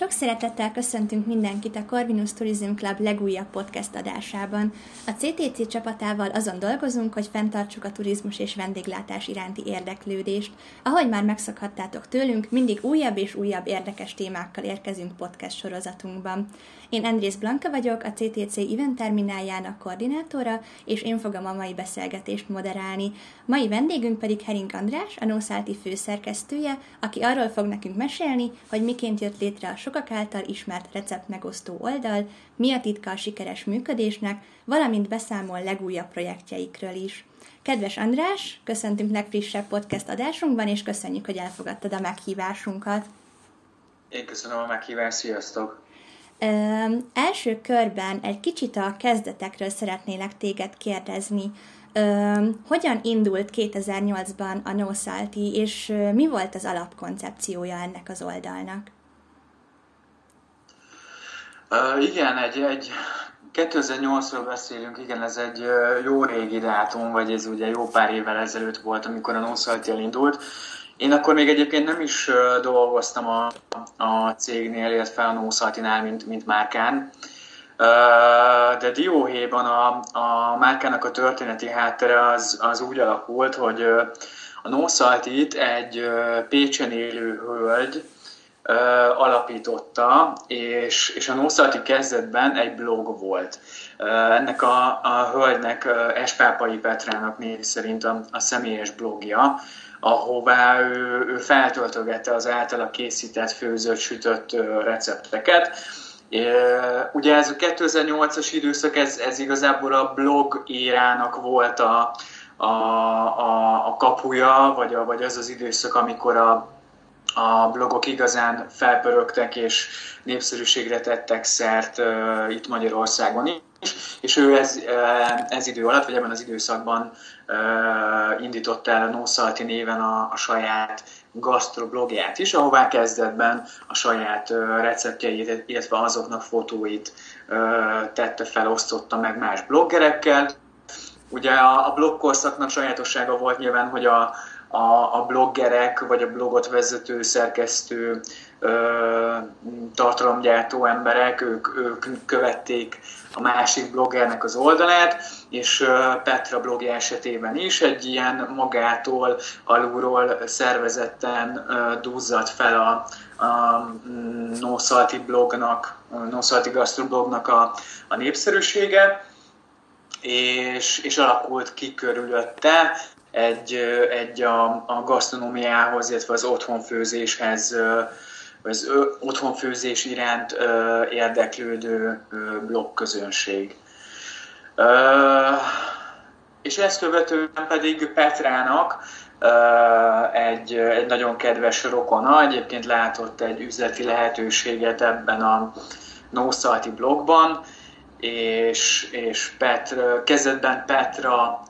Sok szeretettel köszöntünk mindenkit a Corvinus Tourism Club legújabb podcast adásában. A CTC csapatával azon dolgozunk, hogy fenntartsuk a turizmus és vendéglátás iránti érdeklődést. Ahogy már megszokhattátok tőlünk, mindig újabb és újabb érdekes témákkal érkezünk podcast sorozatunkban. Én Andrész Blanka vagyok, a CTC Event Termináljának koordinátora, és én fogom a mai beszélgetést moderálni. Mai vendégünk pedig Herink András, a Nószálti főszerkesztője, aki arról fog nekünk mesélni, hogy miként jött létre a sokak által ismert receptmegosztó oldal, mi a titka a sikeres működésnek, valamint beszámol legújabb projektjeikről is. Kedves András, köszöntünk legfrissebb podcast adásunkban, és köszönjük, hogy elfogadtad a meghívásunkat. Én köszönöm a meghívást, sziasztok! Ö, első körben egy kicsit a kezdetekről szeretnélek téged kérdezni. Ö, hogyan indult 2008-ban a NoSalty, és mi volt az alapkoncepciója ennek az oldalnak? Uh, igen, egy, egy 2008-ról beszélünk, igen, ez egy jó régi dátum, vagy ez ugye jó pár évvel ezelőtt volt, amikor a NoSalty elindult. Én akkor még egyébként nem is dolgoztam a, a cégnél, illetve a NoSalty-nál, mint, mint márkán. De dióhéjban a, a márkának a történeti háttere az, az úgy alakult, hogy a NoSalty-t egy Pécsen élő hölgy, alapította, és, és a Nószalti kezdetben egy blog volt. Ennek a, a hölgynek, Espápai Petrának név szerint a, a személyes blogja, ahová ő, ő feltöltögette az általa készített, főzött, sütött recepteket. Ugye ez a 2008-as időszak, ez, ez igazából a blog érának volt a, a, a, a kapuja, vagy, a, vagy az az időszak, amikor a, a blogok igazán felpörögtek és népszerűségre tettek szert uh, itt Magyarországon is, és ő ez, uh, ez idő alatt, vagy ebben az időszakban uh, indította el a Nószalti néven a, a saját gastroblogját is, ahová kezdetben a saját uh, receptjeit, illetve azoknak fotóit uh, tette fel, osztotta meg más bloggerekkel. Ugye a, a blogkorszaknak sajátossága volt nyilván, hogy a, a, a bloggerek, vagy a blogot vezető, szerkesztő, ö, tartalomgyártó emberek, ők, ők követték a másik bloggernek az oldalát, és Petra blogja esetében is egy ilyen magától, alulról szervezetten duzzadt fel a, a mm, Nószalti blognak, Nószalti blognak a, a népszerűsége, és, és alakult ki körülötte egy, egy a, a gasztronómiához, illetve az otthonfőzéshez, az otthonfőzés iránt érdeklődő blogközönség. És ezt követően pedig Petrának egy, egy nagyon kedves rokona, egyébként látott egy üzleti lehetőséget ebben a Nószalti blogban, és, és Petra, kezdetben Petra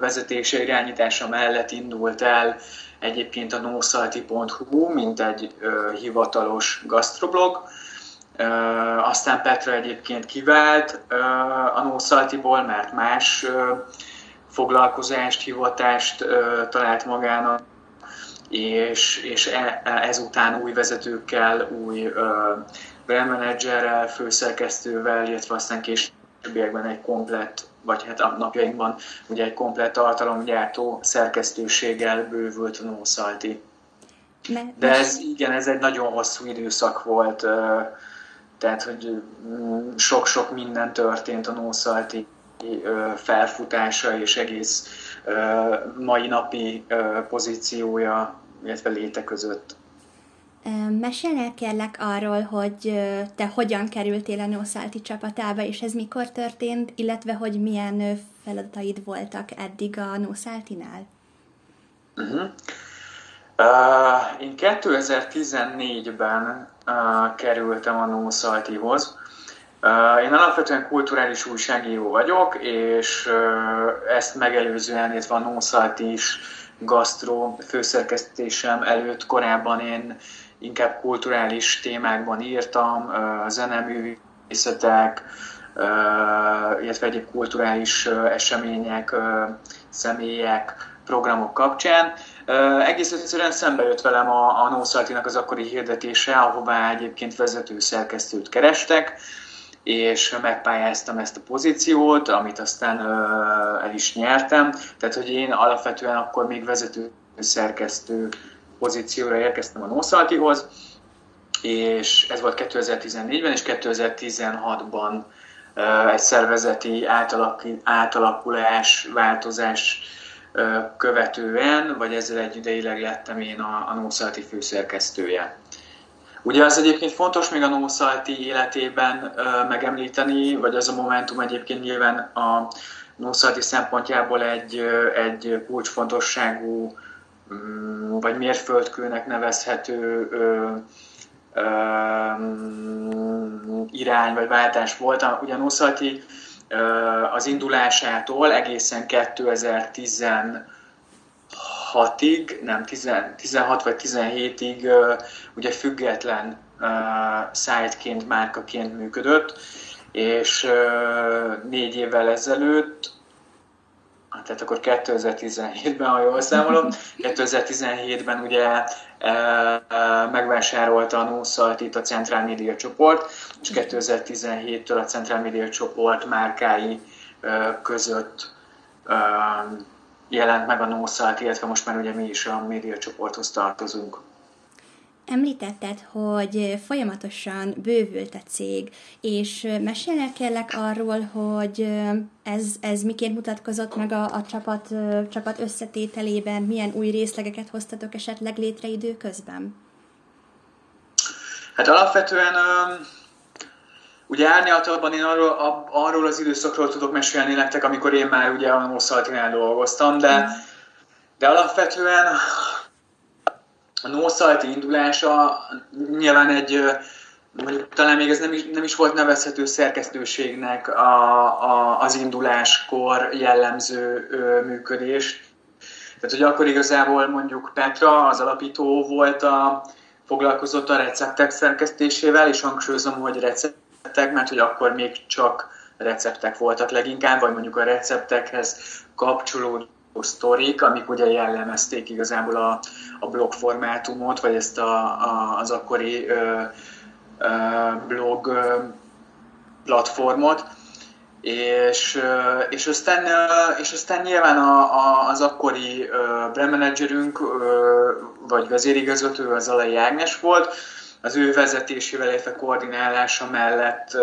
vezetése irányítása mellett indult el egyébként a nosalti.hu, mint egy hivatalos gastroblog. Aztán Petra egyébként kivált a Nószaltiból, mert más foglalkozást, hivatást talált magának, és, és e, ezután új vezetőkkel, új brand főszerkesztővel, illetve aztán későbbiekben egy komplett, vagy hát a napjainkban ugye egy komplett tartalomgyártó szerkesztőséggel bővült a Nószalti. De ez igen, ez egy nagyon hosszú időszak volt, tehát hogy sok-sok minden történt a Nószalti felfutása és egész mai napi pozíciója, illetve léte között. Mesélnél kérlek arról, hogy te hogyan kerültél a Nószálti csapatába, és ez mikor történt, illetve hogy milyen feladataid voltak eddig a Nószáltinál? Uh-huh. Uh, én 2014-ben uh, kerültem a Nószaltihoz. Uh, én alapvetően kulturális újságíró vagyok, és uh, ezt megelőzően, illetve a Nószalti is gasztro főszerkesztésem előtt korábban én inkább kulturális témákban írtam, zeneművészetek, illetve egyéb kulturális események, személyek, programok kapcsán. egész egyszerűen szembe jött velem a, a Nószaltinak az akkori hirdetése, ahová egyébként vezető szerkesztőt kerestek, és megpályáztam ezt a pozíciót, amit aztán el is nyertem. Tehát, hogy én alapvetően akkor még vezető szerkesztő pozícióra érkeztem a Nószaltihoz, és ez volt 2014-ben, és 2016-ban egy szervezeti átalakulás, változás követően, vagy ezzel egy ideileg lettem én a, a Nószalti főszerkesztője. Ugye az egyébként fontos még a Nószalti életében megemlíteni, vagy az a momentum egyébként nyilván a Nószalti szempontjából egy, egy kulcsfontosságú, vagy mérföldkőnek nevezhető irány vagy váltás volt. Ugye a Nószalti az indulásától egészen 2016-ig, nem, 16 vagy 17-ig ugye független szájtként, márkaként működött, és négy évvel ezelőtt tehát akkor 2017-ben, ha jól számolom, 2017-ben ugye e, e, megvásárolta a Nószalt itt a Central Media csoport, és 2017-től a Central Media csoport márkái e, között jelent meg a Nószalt, illetve most már ugye mi is a média csoporthoz tartozunk. Említetted, hogy folyamatosan bővült a cég, és mesélnél kérlek arról, hogy ez, ez miként mutatkozott meg a, a csapat, csapat összetételében, milyen új részlegeket hoztatok esetleg létre időközben? Hát alapvetően ugye árnyaltabban én arról, arról az időszakról tudok mesélni nektek, amikor én már ugye a Nószaltinál dolgoztam, de, mm. de alapvetően a nószalti indulása nyilván egy, mondjuk talán még ez nem is, nem is volt nevezhető szerkesztőségnek a, a, az induláskor jellemző ö, működés. Tehát, hogy akkor igazából mondjuk Petra, az alapító volt a, foglalkozott a receptek szerkesztésével, és hangsúlyozom, hogy receptek, mert hogy akkor még csak receptek voltak leginkább, vagy mondjuk a receptekhez kapcsolódó sztorik, amik ugye jellemezték igazából a, a blog formátumot, vagy ezt a, a, az akkori ö, ö, blog ö, platformot. És, és, aztán, és aztán nyilván a, a, az akkori brand managerünk, vagy vezérigazgató az Alai Ágnes volt, az ő vezetésével, illetve koordinálása mellett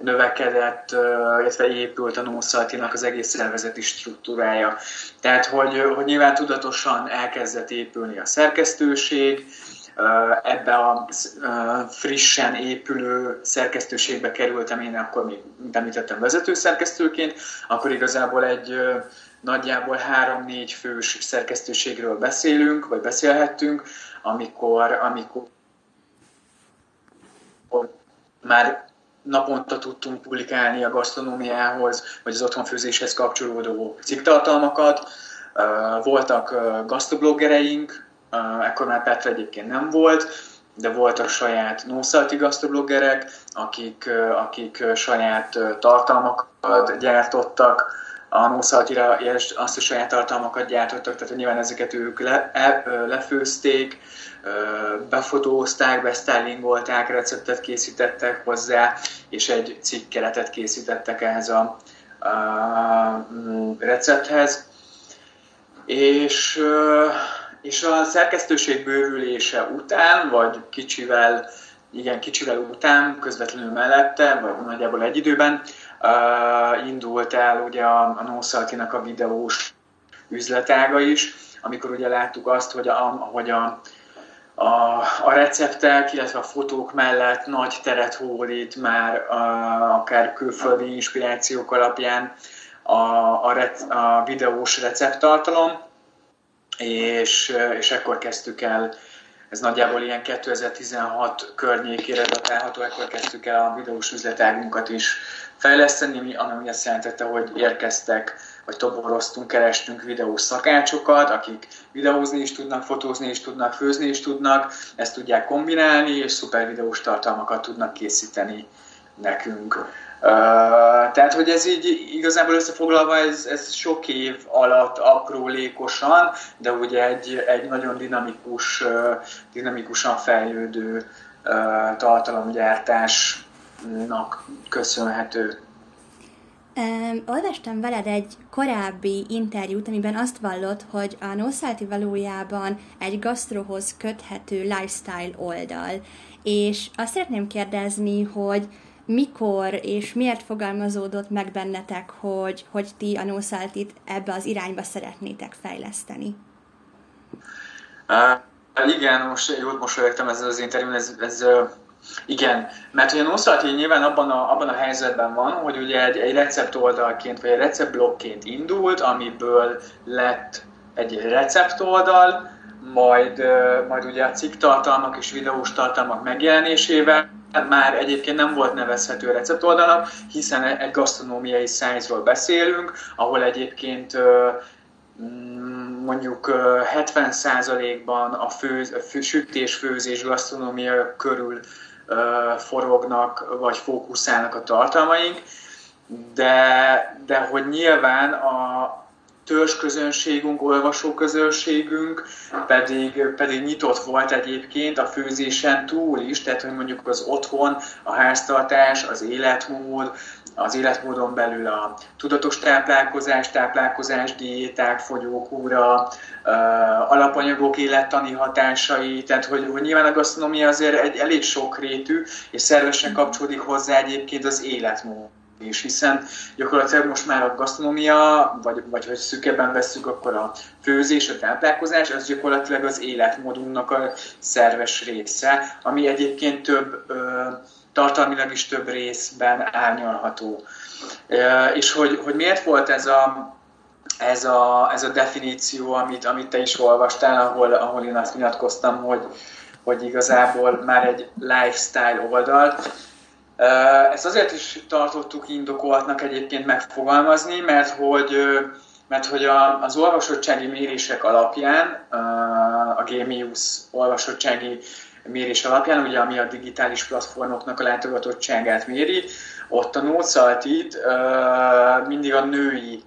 növekedett, illetve épült a Nószaltinak az egész szervezeti struktúrája. Tehát, hogy, hogy nyilván tudatosan elkezdett épülni a szerkesztőség, ebbe a frissen épülő szerkesztőségbe kerültem én, akkor még, mint említettem, vezető szerkesztőként, akkor igazából egy nagyjából három-négy fős szerkesztőségről beszélünk, vagy beszélhettünk, amikor, amikor már naponta tudtunk publikálni a gasztronómiához, vagy az otthonfőzéshez kapcsolódó cikktartalmakat. Voltak gasztobloggereink, ekkor már Petra egyébként nem volt, de voltak saját nószalti gasztobloggerek, akik, akik saját tartalmakat gyártottak, a nószaltira azt a saját tartalmakat gyártottak, tehát nyilván ezeket ők le, e, lefőzték, befotózták, besztylingolták, receptet készítettek hozzá, és egy cikkkeretet készítettek ehhez a, a recepthez. És, és a szerkesztőség bővülése után, vagy kicsivel, igen, kicsivel után, közvetlenül mellette, vagy nagyjából egy időben, uh, indult el ugye a, a Nószaltinak a videós üzletága is, amikor ugye láttuk azt, hogy a, hogy a, a, a receptek, illetve a fotók mellett nagy teret hódít már a, akár külföldi inspirációk alapján a, a, rec, a videós recepttartalom, és, és ekkor kezdtük el, ez nagyjából ilyen 2016 környékére datálható, ekkor kezdtük el a videós üzletágunkat is fejleszteni, ami azt jelentette, hogy érkeztek vagy toboroztunk, kerestünk videós szakácsokat, akik videózni is tudnak, fotózni is tudnak, főzni is tudnak, ezt tudják kombinálni, és szuper videós tartalmakat tudnak készíteni nekünk. tehát, hogy ez így igazából összefoglalva, ez, ez sok év alatt aprólékosan, de ugye egy, egy nagyon dinamikus, dinamikusan fejlődő tartalomgyártásnak köszönhető. Um, olvastam veled egy korábbi interjút, amiben azt vallott, hogy a Noszáti valójában egy gasztrohoz köthető lifestyle oldal. És azt szeretném kérdezni, hogy mikor és miért fogalmazódott meg bennetek, hogy, hogy ti a Nószáltit ebbe az irányba szeretnétek fejleszteni? Uh, igen, most jót mosolyogtam ezzel az interjún, ez, ez igen, mert ugye Nószalti nyilván abban a, abban a helyzetben van, hogy ugye egy, egy receptoldalként, vagy egy receptblokként indult, amiből lett egy receptoldal, majd, majd ugye a cikk tartalmak és videós tartalmak megjelenésével már egyébként nem volt nevezhető receptoldalnak, hiszen egy gasztronómiai szájzról beszélünk, ahol egyébként mm, mondjuk 70%-ban a, fő, a fő, sütés, főzés, gasztronómia körül forognak, vagy fókuszálnak a tartalmaink, de, de hogy nyilván a, törzsközönségünk, olvasóközönségünk pedig, pedig nyitott volt egyébként a főzésen túl is, tehát hogy mondjuk az otthon, a háztartás, az életmód, az életmódon belül a tudatos táplálkozás, táplálkozás, diéták, fogyókúra, alapanyagok élettani hatásai, tehát hogy, hogy nyilván a gasztronómia azért egy elég sokrétű, és szervesen kapcsolódik hozzá egyébként az életmód is, hiszen gyakorlatilag most már a gasztronómia, vagy, vagy hogy szükebben veszük, akkor a főzés, a táplálkozás, az gyakorlatilag az életmódunknak a szerves része, ami egyébként több, ö, tartalmilag is több részben árnyalható. És hogy, hogy miért volt ez a, ez a, ez a definíció, amit, amit te is olvastál, ahol, ahol én azt nyilatkoztam, hogy, hogy igazából már egy lifestyle oldal. Ezt azért is tartottuk indokoltnak egyébként megfogalmazni, mert hogy, mert hogy az olvasottsági mérések alapján, a Gemius olvasottsági mérés alapján, ugye ami a digitális platformoknak a látogatottságát méri, ott a nócaltit mindig a női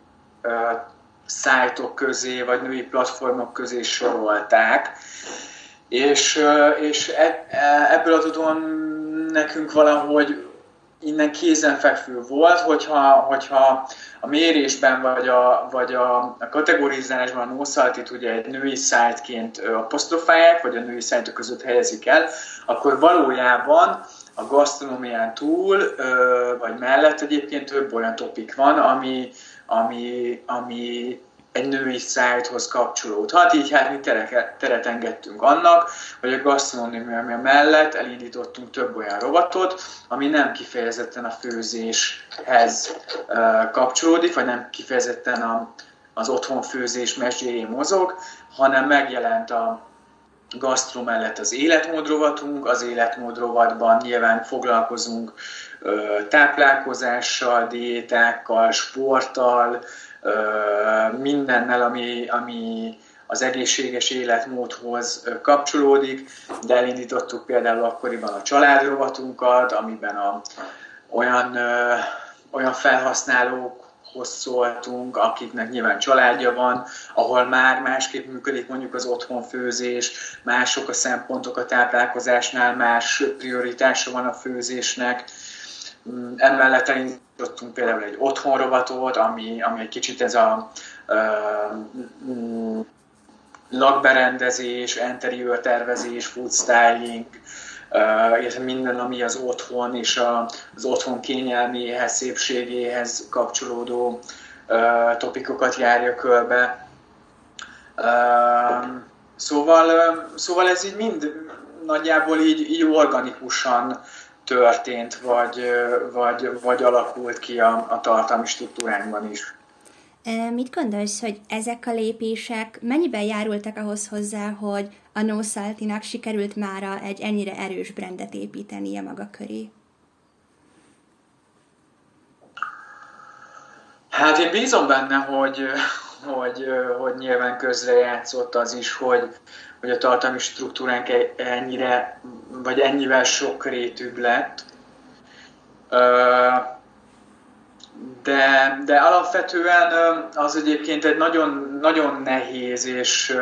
szájtok közé, vagy női platformok közé sorolták. És, és e, e, ebből adódóan nekünk valahogy innen kézenfekvő volt, hogyha, hogyha a mérésben vagy a, vagy a, a kategorizálásban a nószaltit ugye egy női szájtként apostrofálják, vagy a női szájtok között helyezik el, akkor valójában a gasztronómián túl, vagy mellett egyébként több olyan topik van, ami, ami, ami egy női szájthoz kapcsolódhat, így hát mi teret engedtünk annak, hogy a gasztronómia mellett elindítottunk több olyan robotot, ami nem kifejezetten a főzéshez kapcsolódik, vagy nem kifejezetten a, az otthonfőzés meséjén mozog, hanem megjelent a gasztro mellett az életmód rovatunk, az életmód rovatban nyilván foglalkozunk táplálkozással, diétákkal, sporttal, mindennel, ami, ami az egészséges életmódhoz kapcsolódik, de elindítottuk például akkoriban a családrovatunkat, amiben a, olyan, ö, olyan felhasználókhoz szóltunk, akiknek nyilván családja van, ahol már másképp működik mondjuk az otthonfőzés, mások a szempontok a táplálkozásnál, más prioritása van a főzésnek. Emellett elindítottunk például egy otthonrovatot, ami, ami egy kicsit ez a uh, lakberendezés, interior tervezés, food styling, uh, illetve minden, ami az otthon és a, az otthon kényelméhez, szépségéhez kapcsolódó uh, topikokat járja körbe. Uh, szóval, szóval ez így mind nagyjából így, így organikusan történt, vagy, vagy, vagy alakult ki a, a tartalmi struktúránkban is. Mit gondolsz, hogy ezek a lépések mennyiben járultak ahhoz hozzá, hogy a No Salty-nak sikerült mára egy ennyire erős brandet építenie maga köré? Hát én bízom benne, hogy, hogy, hogy nyilván közrejátszott az is, hogy, hogy a tartalmi struktúránk e- ennyire, vagy ennyivel sokrétűbb lett. de, de alapvetően az egyébként egy nagyon, nagyon nehéz és,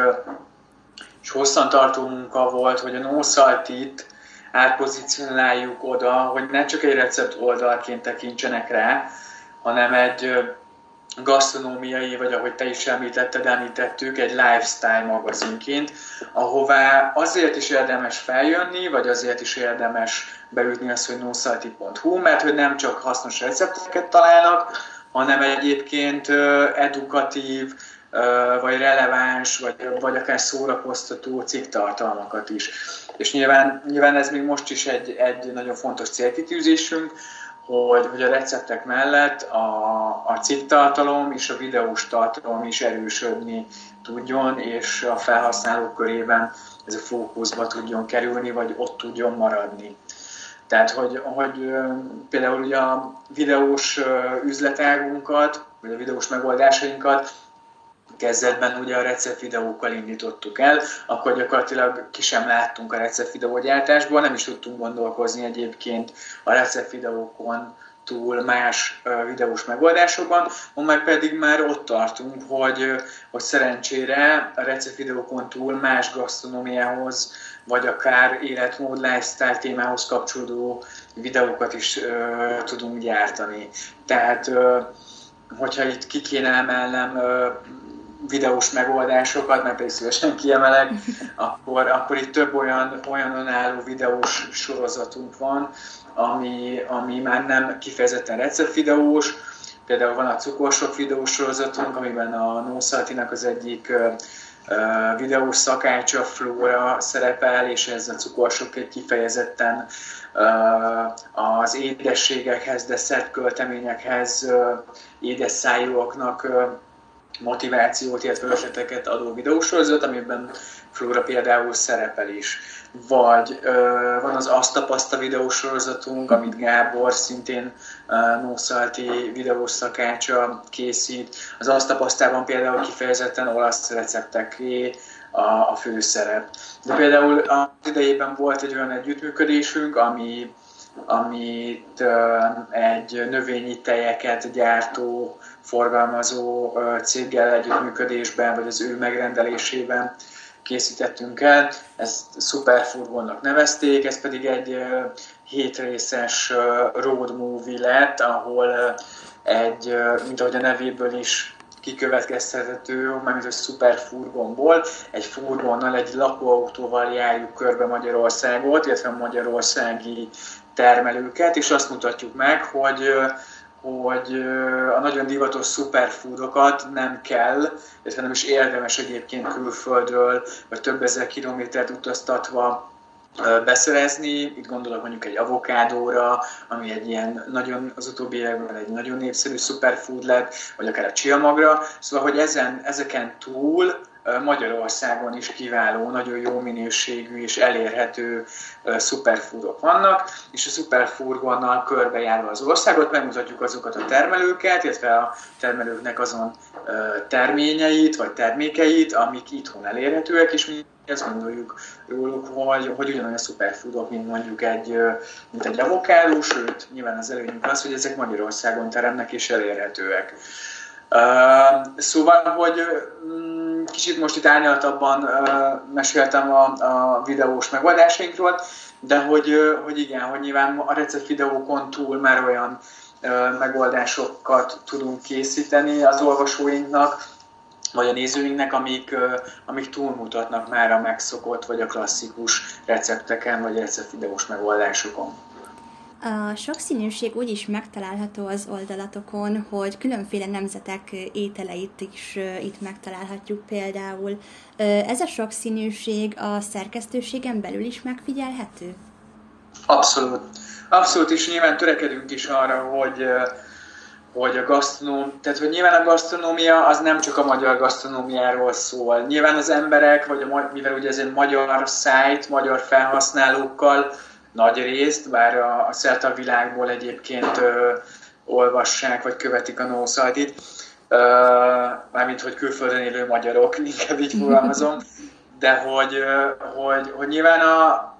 és hosszantartó munka volt, hogy a nószaltit átpozícionáljuk oda, hogy ne csak egy recept oldalként tekintsenek rá, hanem egy gasztronómiai, vagy ahogy te is említetted, említettük, egy lifestyle magazinként, ahová azért is érdemes feljönni, vagy azért is érdemes beütni azt, hogy nosalty.hu, mert hogy nem csak hasznos recepteket találnak, hanem egyébként edukatív, vagy releváns, vagy, vagy akár szórakoztató cikktartalmakat is. És nyilván, nyilván ez még most is egy, egy nagyon fontos célkitűzésünk, hogy, hogy a receptek mellett a, a cikktartalom és a videós tartalom is erősödni tudjon, és a felhasználók körében ez a fókuszba tudjon kerülni, vagy ott tudjon maradni. Tehát, hogy, hogy például ugye a videós üzletágunkat, vagy a videós megoldásainkat kezdetben ugye a recept videókkal indítottuk el, akkor gyakorlatilag ki sem láttunk a recept videógyártásból, nem is tudtunk gondolkozni egyébként a recept videókon túl más videós megoldásokban, meg pedig már ott tartunk, hogy, hogy szerencsére a recept videókon túl más gasztronómiához, vagy akár életmód, lifestyle témához kapcsolódó videókat is uh, tudunk gyártani. Tehát, uh, hogyha itt ki kéne emelnem uh, videós megoldásokat, mert pedig szívesen kiemelek, akkor, akkor itt több olyan, olyan önálló videós sorozatunk van, ami, ami már nem kifejezetten receptvideós, például van a cukorsok videós sorozatunk, amiben a Nószaltinak az egyik videós szakácsa, Flóra szerepel, és ez a cukorsok egy kifejezetten az édességekhez, de szert költeményekhez, édes szájúaknak motivációt, illetve ötleteket adó videósorozat, amiben Flóra például szerepel is. Vagy ö, van az Azt tapaszta videósorozatunk, amit Gábor szintén Nószalti videós szakácsa készít. Az Azt tapasztában például kifejezetten olasz recepteké a, a főszerep. De például az idejében volt egy olyan együttműködésünk, ami amit ö, egy növényi tejeket gyártó forgalmazó céggel együttműködésben, vagy az ő megrendelésében készítettünk el. Ezt Superfurgonnak nevezték, ez pedig egy hétrészes road movie lett, ahol egy, mint ahogy a nevéből is kikövetkeztethető, mert egy szuper furgonból, egy furgonnal, egy lakóautóval járjuk körbe Magyarországot, illetve a magyarországi termelőket, és azt mutatjuk meg, hogy hogy a nagyon divatos superfoodokat nem kell, illetve nem is érdemes egyébként külföldről, vagy több ezer kilométert utaztatva beszerezni. Itt gondolok mondjuk egy avokádóra, ami egy ilyen nagyon, az utóbbi években egy nagyon népszerű superfood lett, vagy akár a csiamagra. Szóval, hogy ezen, ezeken túl Magyarországon is kiváló, nagyon jó minőségű és elérhető superfoodok vannak, és a superfurgonnal körbejárva az országot megmutatjuk azokat a termelőket, illetve a termelőknek azon terményeit vagy termékeit, amik itthon elérhetőek, és mi ezt gondoljuk róluk, hogy, hogy ugyanolyan superfoodok, mint mondjuk egy, mint egy avokádó, sőt, nyilván az előnyük az, hogy ezek Magyarországon teremnek és elérhetőek. Szóval, hogy mm, kicsit most itt árnyaltabban meséltem a, a videós megoldásainkról, de hogy, hogy igen, hogy nyilván a recept videókon túl már olyan megoldásokat tudunk készíteni az olvasóinknak, vagy a nézőinknek, amik, amik túlmutatnak már a megszokott, vagy a klasszikus recepteken, vagy recept videós megoldásokon. A sokszínűség úgy is megtalálható az oldalatokon, hogy különféle nemzetek ételeit is itt megtalálhatjuk például. Ez a sokszínűség a szerkesztőségen belül is megfigyelhető? Abszolút. Abszolút, és nyilván törekedünk is arra, hogy hogy a gasztronóm, tehát hogy nyilván a gasztronómia az nem csak a magyar gasztronómiáról szól. Nyilván az emberek, vagy a, mivel ugye ez egy magyar szájt, magyar felhasználókkal, nagy részt, bár a, a szerte a világból egyébként ö, olvassák vagy követik a nószaldit, mármint hogy külföldön élő magyarok, inkább így fogalmazom, de hogy, hogy, hogy nyilván a,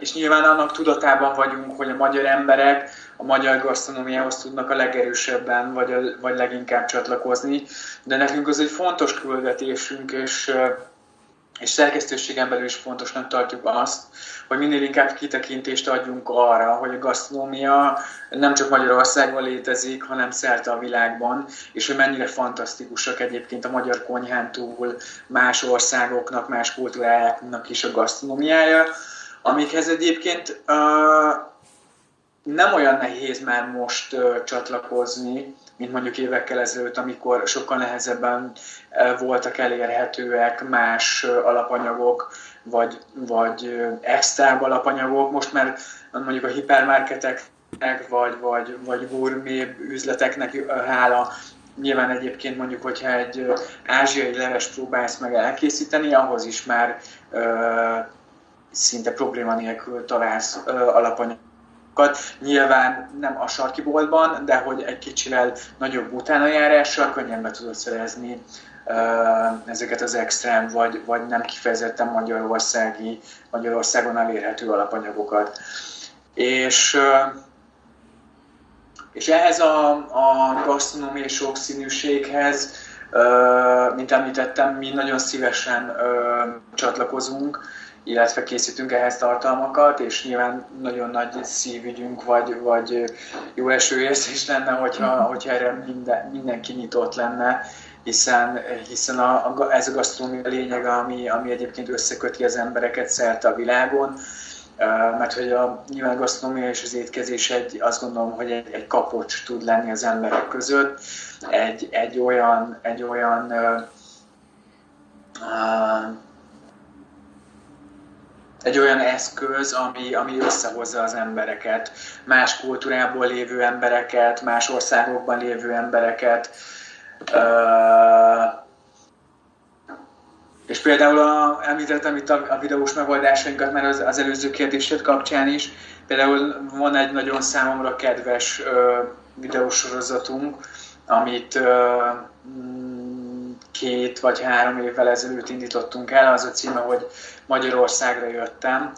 és nyilván annak tudatában vagyunk, hogy a magyar emberek a magyar gasztronómiához tudnak a legerősebben, vagy, a, vagy leginkább csatlakozni, de nekünk az egy fontos küldetésünk, és és szerkesztőségen belül is fontosnak tartjuk azt, hogy minél inkább kitekintést adjunk arra, hogy a gasztronómia nem csak Magyarországon létezik, hanem szerte a világban, és hogy mennyire fantasztikusak egyébként a magyar konyhán túl más országoknak, más kultúrájáknak is a gasztronómiája, amikhez egyébként uh, nem olyan nehéz már most uh, csatlakozni, mint mondjuk évekkel ezelőtt, amikor sokkal nehezebben voltak elérhetőek más alapanyagok, vagy, vagy extra alapanyagok. Most már mondjuk a hipermarketeknek, vagy, vagy, vagy gourmet üzleteknek hála Nyilván egyébként mondjuk, hogyha egy ázsiai leves próbálsz meg elkészíteni, ahhoz is már ö, szinte probléma nélkül találsz ö, alapanyag Nyilván nem a sarki de hogy egy kicsivel nagyobb utánajárással könnyen be tudod szerezni ezeket az extrém, vagy, vagy nem kifejezetten magyarországi, Magyarországon elérhető alapanyagokat. És, és ehhez a, a gasztronómiai sokszínűséghez, mint említettem, mi nagyon szívesen csatlakozunk, illetve készítünk ehhez tartalmakat, és nyilván nagyon nagy szívügyünk, vagy, vagy jó esőérzés lenne, hogyha, hogyha erre minden, mindenki nyitott lenne, hiszen, hiszen a, a, ez a gasztronómia lényeg, ami, ami egyébként összeköti az embereket szerte a világon, mert hogy a, nyilván a gasztronómia és az étkezés egy, azt gondolom, hogy egy, egy kapocs tud lenni az emberek között, egy, egy olyan, egy olyan uh, egy olyan eszköz, ami, ami összehozza az embereket, más kultúrából lévő embereket, más országokban lévő embereket. és például a, említettem itt a, a videós megoldásainkat, mert az, az előző kérdésed kapcsán is, például van egy nagyon számomra kedves uh, videósorozatunk, amit uh, két vagy három évvel ezelőtt indítottunk el, az a címe, hogy Magyarországra jöttem.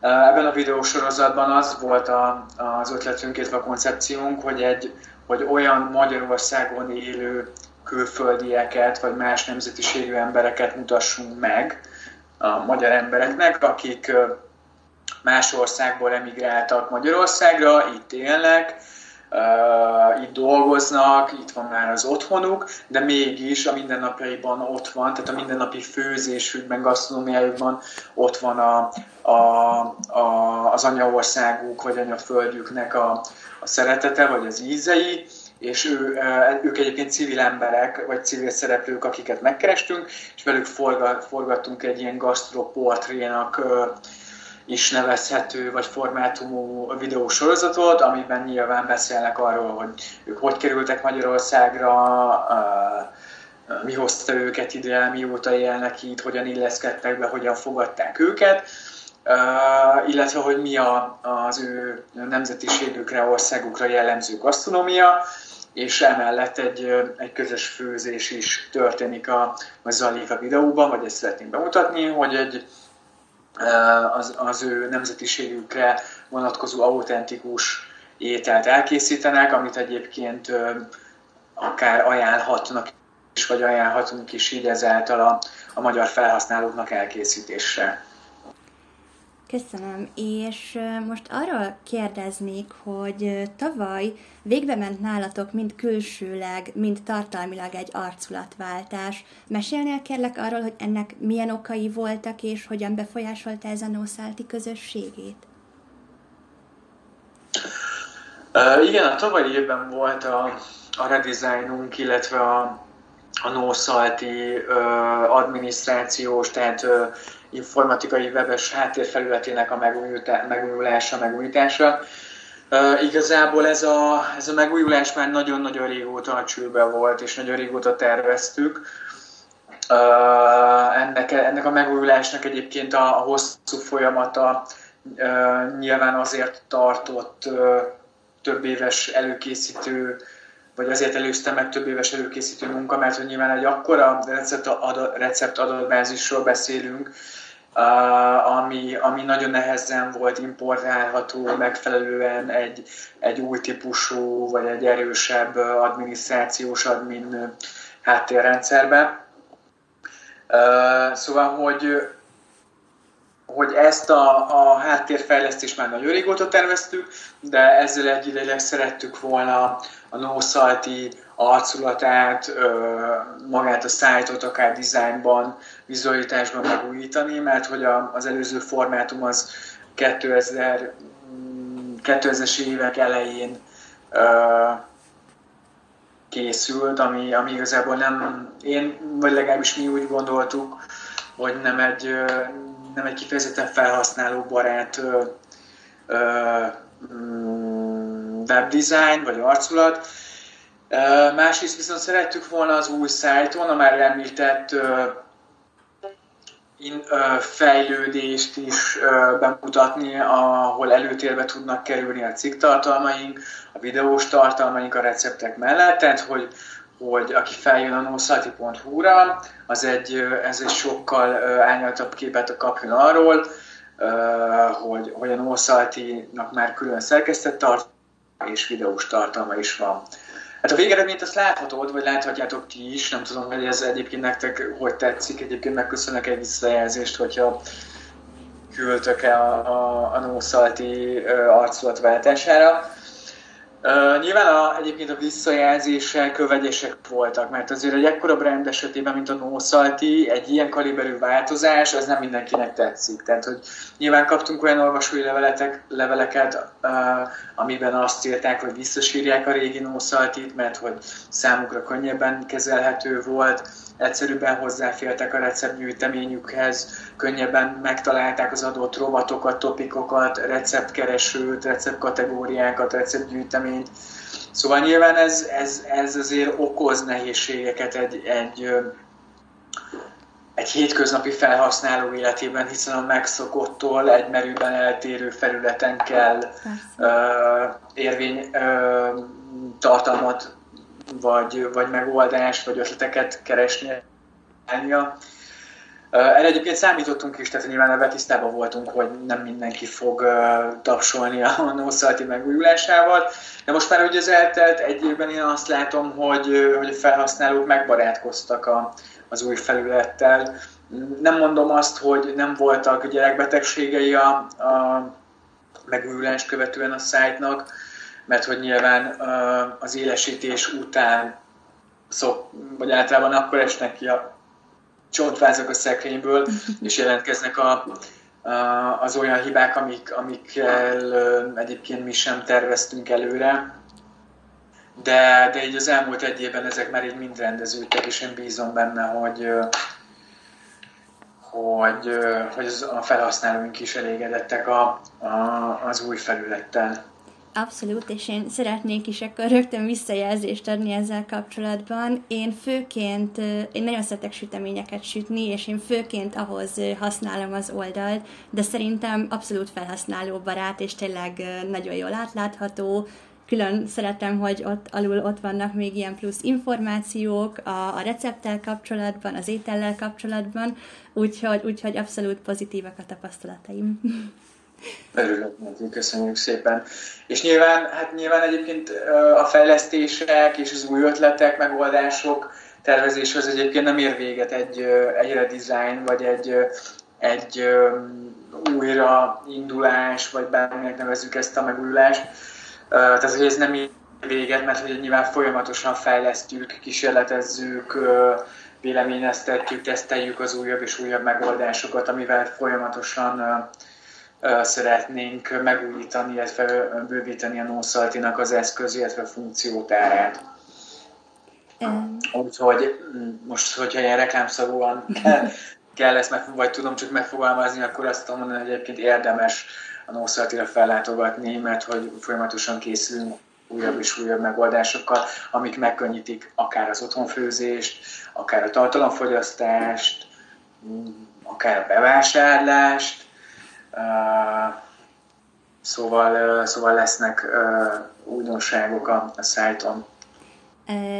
Ebben a videósorozatban az volt a, az ötletünk, illetve a koncepciónk, hogy, egy, hogy olyan Magyarországon élő külföldieket, vagy más nemzetiségű embereket mutassunk meg a magyar embereknek, akik más országból emigráltak Magyarországra, itt élnek, uh, itt dolgoznak, itt van már az otthonuk, de mégis a mindennapjaiban ott van, tehát a mindennapi főzésükben, gasztronómiájukban ott van a, a, a, az anyaországuk vagy anyaföldjüknek a, a szeretete vagy az ízei, és ő, ők egyébként civil emberek, vagy civil szereplők, akiket megkerestünk, és velük forgattunk egy ilyen gasztroportrénak is nevezhető, vagy formátumú videósorozatot, amiben nyilván beszélnek arról, hogy ők hogy kerültek Magyarországra, mi hozta őket ide, mióta élnek itt, hogyan illeszkedtek be, hogyan fogadták őket, illetve hogy mi az ő nemzetiségükre, országukra jellemző gasztronómia, és emellett egy, egy közös főzés is történik a, a videóban, vagy ezt szeretném bemutatni, hogy egy, az, az ő nemzetiségükre vonatkozó autentikus ételt elkészítenek, amit egyébként akár ajánlhatnak is, vagy ajánlhatunk is így ezáltal a, a magyar felhasználóknak elkészítésre. Köszönöm, és most arról kérdeznék, hogy tavaly végbe ment nálatok mind külsőleg, mind tartalmilag egy arculatváltás. Mesélnél kérlek arról, hogy ennek milyen okai voltak, és hogyan befolyásolta ez a nószálti közösségét? Uh, igen, a tavalyi évben volt a, a redesignunk, illetve a, a nószalti uh, adminisztrációs, tehát uh, informatikai webes háttérfelületének a megújulása, megújítása. Uh, igazából ez a, ez a megújulás már nagyon-nagyon régóta a csőben volt, és nagyon régóta terveztük. Uh, ennek, ennek a megújulásnak egyébként a, a hosszú folyamata uh, nyilván azért tartott uh, több éves előkészítő, vagy azért előztem meg több éves előkészítő munka, mert hogy nyilván egy akkora recept, adat, recept adatbázisról beszélünk, ami, ami nagyon nehezen volt importálható megfelelően egy, egy új típusú, vagy egy erősebb adminisztrációs admin háttérrendszerbe. Szóval, hogy hogy ezt a, a háttérfejlesztést már nagyon régóta terveztük, de ezzel egyidejűleg szerettük volna a NoSalti arculatát, magát a szájtot akár dizájnban, vizualitásban megújítani, mert hogy a, az előző formátum az 2000, 2000-es évek elején készült, ami, ami igazából nem, én, vagy legalábbis mi úgy gondoltuk, hogy nem egy, nem egy kifejezetten felhasználóbarát mm, webdesign vagy arculat. Másrészt viszont szerettük volna az új szájton, a már említett fejlődést is bemutatni, ahol előtérbe tudnak kerülni a cikk tartalmaink, a videós tartalmaink a receptek mellett, tehát hogy, hogy aki feljön a noszalti.hu-ra, az egy, ez egy sokkal árnyaltabb képet kapjon arról, hogy, hogy a Noszaltinak már külön szerkesztett tartalma és videós tartalma is van. Hát a végeredményt azt láthatod, vagy láthatjátok ti is, nem tudom, hogy ez egyébként nektek hogy tetszik, egyébként megköszönök egy visszajelzést, hogyha küldtök el a, a, a Nószalti arculatváltására. Uh, nyilván a, egyébként a visszajelzések kövegyesek voltak, mert azért egy ekkora brand esetében, mint a Nószalti, egy ilyen kaliberű változás, az nem mindenkinek tetszik. Tehát, hogy nyilván kaptunk olyan olvasói leveletek, leveleket, uh, amiben azt írták, hogy visszasírják a régi Nószaltit, mert hogy számukra könnyebben kezelhető volt, egyszerűbben hozzáfértek a receptgyűjteményükhez, könnyebben megtalálták az adott rovatokat, topikokat, receptkeresőt, receptkategóriákat, receptgyűjteményt. Szóval nyilván ez, ez, ez azért okoz nehézségeket egy, egy, egy hétköznapi felhasználó életében, hiszen a megszokottól egy merőben eltérő felületen kell ö, érvény ö, tartalmat vagy, vagy megoldást, vagy ötleteket keresni. Erre egyébként számítottunk is, tehát nyilván ebben tisztában voltunk, hogy nem mindenki fog tapsolni a Nószalti megújulásával, de most már, hogy az eltelt egy évben én azt látom, hogy, hogy a felhasználók megbarátkoztak a, az új felülettel. Nem mondom azt, hogy nem voltak gyerekbetegségei a, a megújulást követően a szájtnak, mert hogy nyilván az élesítés után szok, vagy általában akkor esnek ki a csontvázak a szekrényből, és jelentkeznek a, a, az olyan hibák, amik, amikkel egyébként mi sem terveztünk előre. De, de így az elmúlt egy évben ezek már így mind rendeződtek, és én bízom benne, hogy, hogy, hogy a felhasználóink is elégedettek a, a, az új felülettel. Abszolút, és én szeretnék is akkor rögtön visszajelzést adni ezzel kapcsolatban. Én főként, én nagyon szeretek süteményeket sütni, és én főként ahhoz használom az oldalt, de szerintem abszolút felhasználóbarát, és tényleg nagyon jól átlátható, külön szeretem, hogy ott alul ott vannak még ilyen plusz információk a, a recepttel kapcsolatban, az étellel kapcsolatban, úgyhogy, úgyhogy abszolút pozitívak a tapasztalataim. Örülök neki, köszönjük szépen. És nyilván, hát nyilván egyébként a fejlesztések és az új ötletek, megoldások tervezés az egyébként nem ér véget egy, egy redesign, vagy egy, egy újraindulás, vagy bárminek nevezzük ezt a megújulást. Tehát, hogy ez nem ér véget, mert hogy nyilván folyamatosan fejlesztjük, kísérletezzük, véleményeztetjük, teszteljük az újabb és újabb megoldásokat, amivel folyamatosan szeretnénk megújítani, illetve bővíteni a Nószaltinak az eszköz, illetve funkciótárát. Úgyhogy mm, most, hogyha ilyen reklámszagúan kell, kell ezt meg, vagy tudom csak megfogalmazni, akkor azt tudom mondani, hogy egyébként érdemes a Nószaltira fellátogatni, mert hogy folyamatosan készülünk újabb és újabb megoldásokkal, amik megkönnyítik akár az otthonfőzést, akár a tartalomfogyasztást, mm, akár a bevásárlást, Szóval, szóval lesznek újdonságok a, a szájton.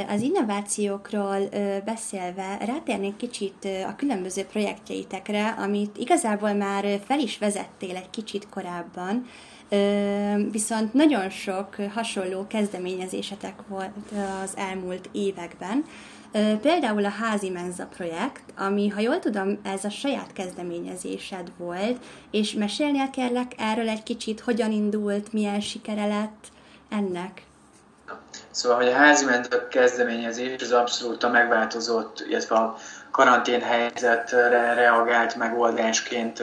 Az innovációkról beszélve rátérnék kicsit a különböző projektjeitekre, amit igazából már fel is vezettél egy kicsit korábban, viszont nagyon sok hasonló kezdeményezésetek volt az elmúlt években. Például a Házi Menza projekt, ami, ha jól tudom, ez a saját kezdeményezésed volt, és mesélnél kérlek erről egy kicsit, hogyan indult, milyen sikere lett ennek? Szóval, hogy a házi menza kezdeményezés az abszolút a megváltozott, illetve a karantén helyzetre reagált megoldásként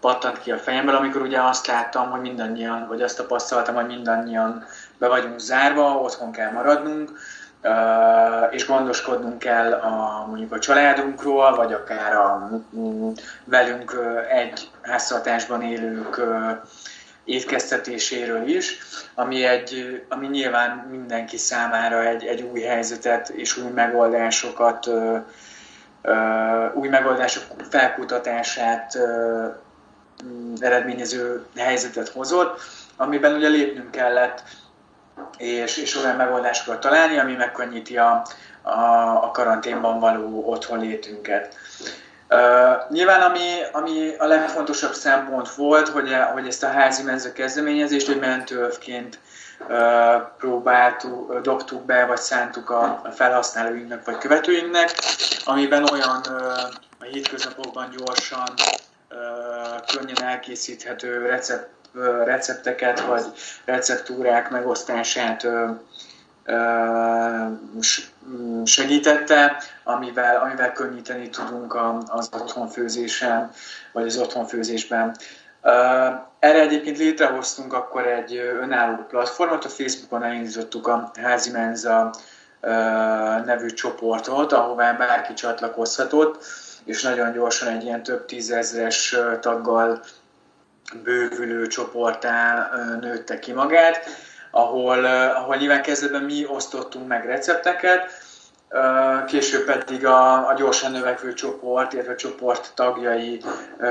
pattant ki a fejemből, amikor ugye azt láttam, hogy mindannyian, vagy azt tapasztaltam, hogy mindannyian be vagyunk zárva, otthon kell maradnunk, és gondoskodnunk kell a, mondjuk a családunkról, vagy akár a velünk egy háztartásban élők étkeztetéséről is, ami, egy, ami nyilván mindenki számára egy, egy új helyzetet és új megoldásokat, új megoldások felkutatását eredményező helyzetet hozott, amiben ugye lépnünk kellett, és, és olyan megoldásokat találni, ami megkönnyíti a, a, a karanténban való otthonlétünket. Uh, nyilván ami, ami a legfontosabb szempont volt, hogy, hogy ezt a házi menza kezdeményezést egy mentőövként uh, próbáltuk, dobtuk be, vagy szántuk a, a felhasználóinknak, vagy követőinknek, amiben olyan a hétköznapokban gyorsan, könnyen elkészíthető recept, recepteket, vagy receptúrák megosztását segítette, amivel, amivel könnyíteni tudunk az otthonfőzésen, vagy az otthonfőzésben. Erre egyébként létrehoztunk akkor egy önálló platformot, a Facebookon elindítottuk a Házi Menza nevű csoportot, ahová bárki csatlakozhatott, és nagyon gyorsan egy ilyen több tízezres taggal bővülő csoportá nőtte ki magát ahol, ahol nyilván kezdetben mi osztottunk meg recepteket, később pedig a, a gyorsan növekvő csoport, illetve csoport tagjai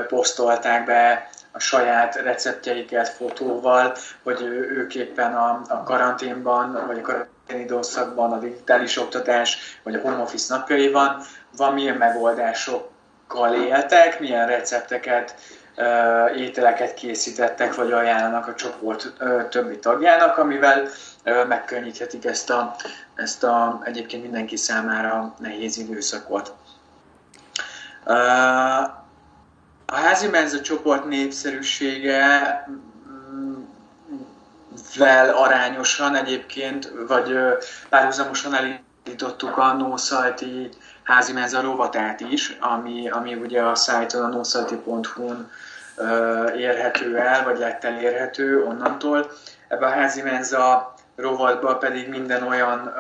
posztolták be a saját receptjeiket fotóval, hogy ők éppen a, a karanténban, vagy a karantén időszakban, a digitális oktatás, vagy a home office napjaiban van milyen megoldásokkal éltek, milyen recepteket ételeket készítettek, vagy ajánlanak a csoport többi tagjának, amivel megkönnyíthetik ezt a, ezt a egyébként mindenki számára nehéz időszakot. A házi menza csoport népszerűsége mm, vel arányosan egyébként, vagy párhuzamosan elindítottuk a házi menza rovatát is, ami, ami ugye a szájton a nószalti.hu-n érhető el, vagy lett elérhető onnantól. Ebben a házi menza rovatban pedig minden olyan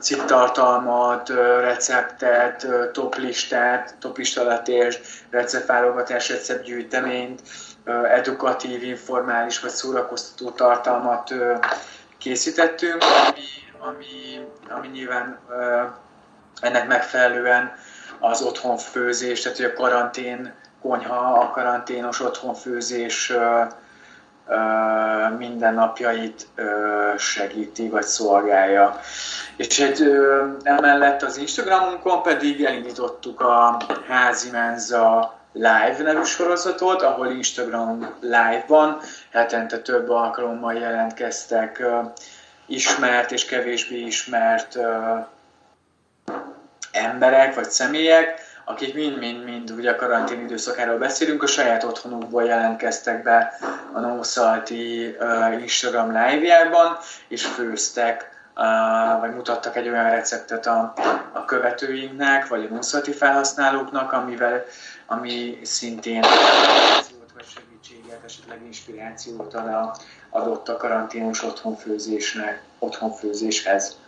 cikktartalmat, receptet, toplistát, toplistaletést, receptválogatás, receptgyűjteményt, edukatív, informális vagy szórakoztató tartalmat készítettünk, ami, ami, ami nyilván ennek megfelelően az otthonfőzés, tehát hogy a karantén konyha, a karanténos otthonfőzés mindennapjait segíti vagy szolgálja. És egy, emellett az Instagramunkon pedig elindítottuk a Házi Menza Live nevű sorozatot, ahol Instagram live-ban hetente több alkalommal jelentkeztek ismert és kevésbé ismert emberek vagy személyek, akik mind-mind-mind ugye a karantén időszakáról beszélünk, a saját otthonukból jelentkeztek be a Nószalti uh, Instagram live-jában, és főztek, uh, vagy mutattak egy olyan receptet a, a követőinknek, vagy a Nószalti felhasználóknak, amivel, ami szintén vagy segítséget, esetleg inspirációt ad adott a karanténos otthonfőzésnek, otthonfőzéshez.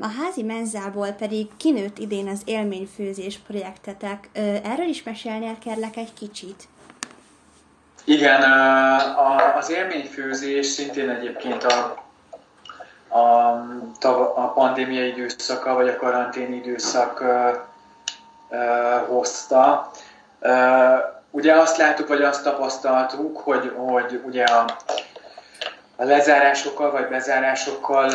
A házi menzából pedig kinőtt idén az élményfőzés projektetek. Erről is mesélnél kérlek egy kicsit? Igen, az élményfőzés szintén egyébként a, a, a pandémia időszaka, vagy a karantén időszak hozta. Ugye azt láttuk, vagy azt tapasztaltuk, hogy, hogy ugye a a lezárásokkal vagy bezárásokkal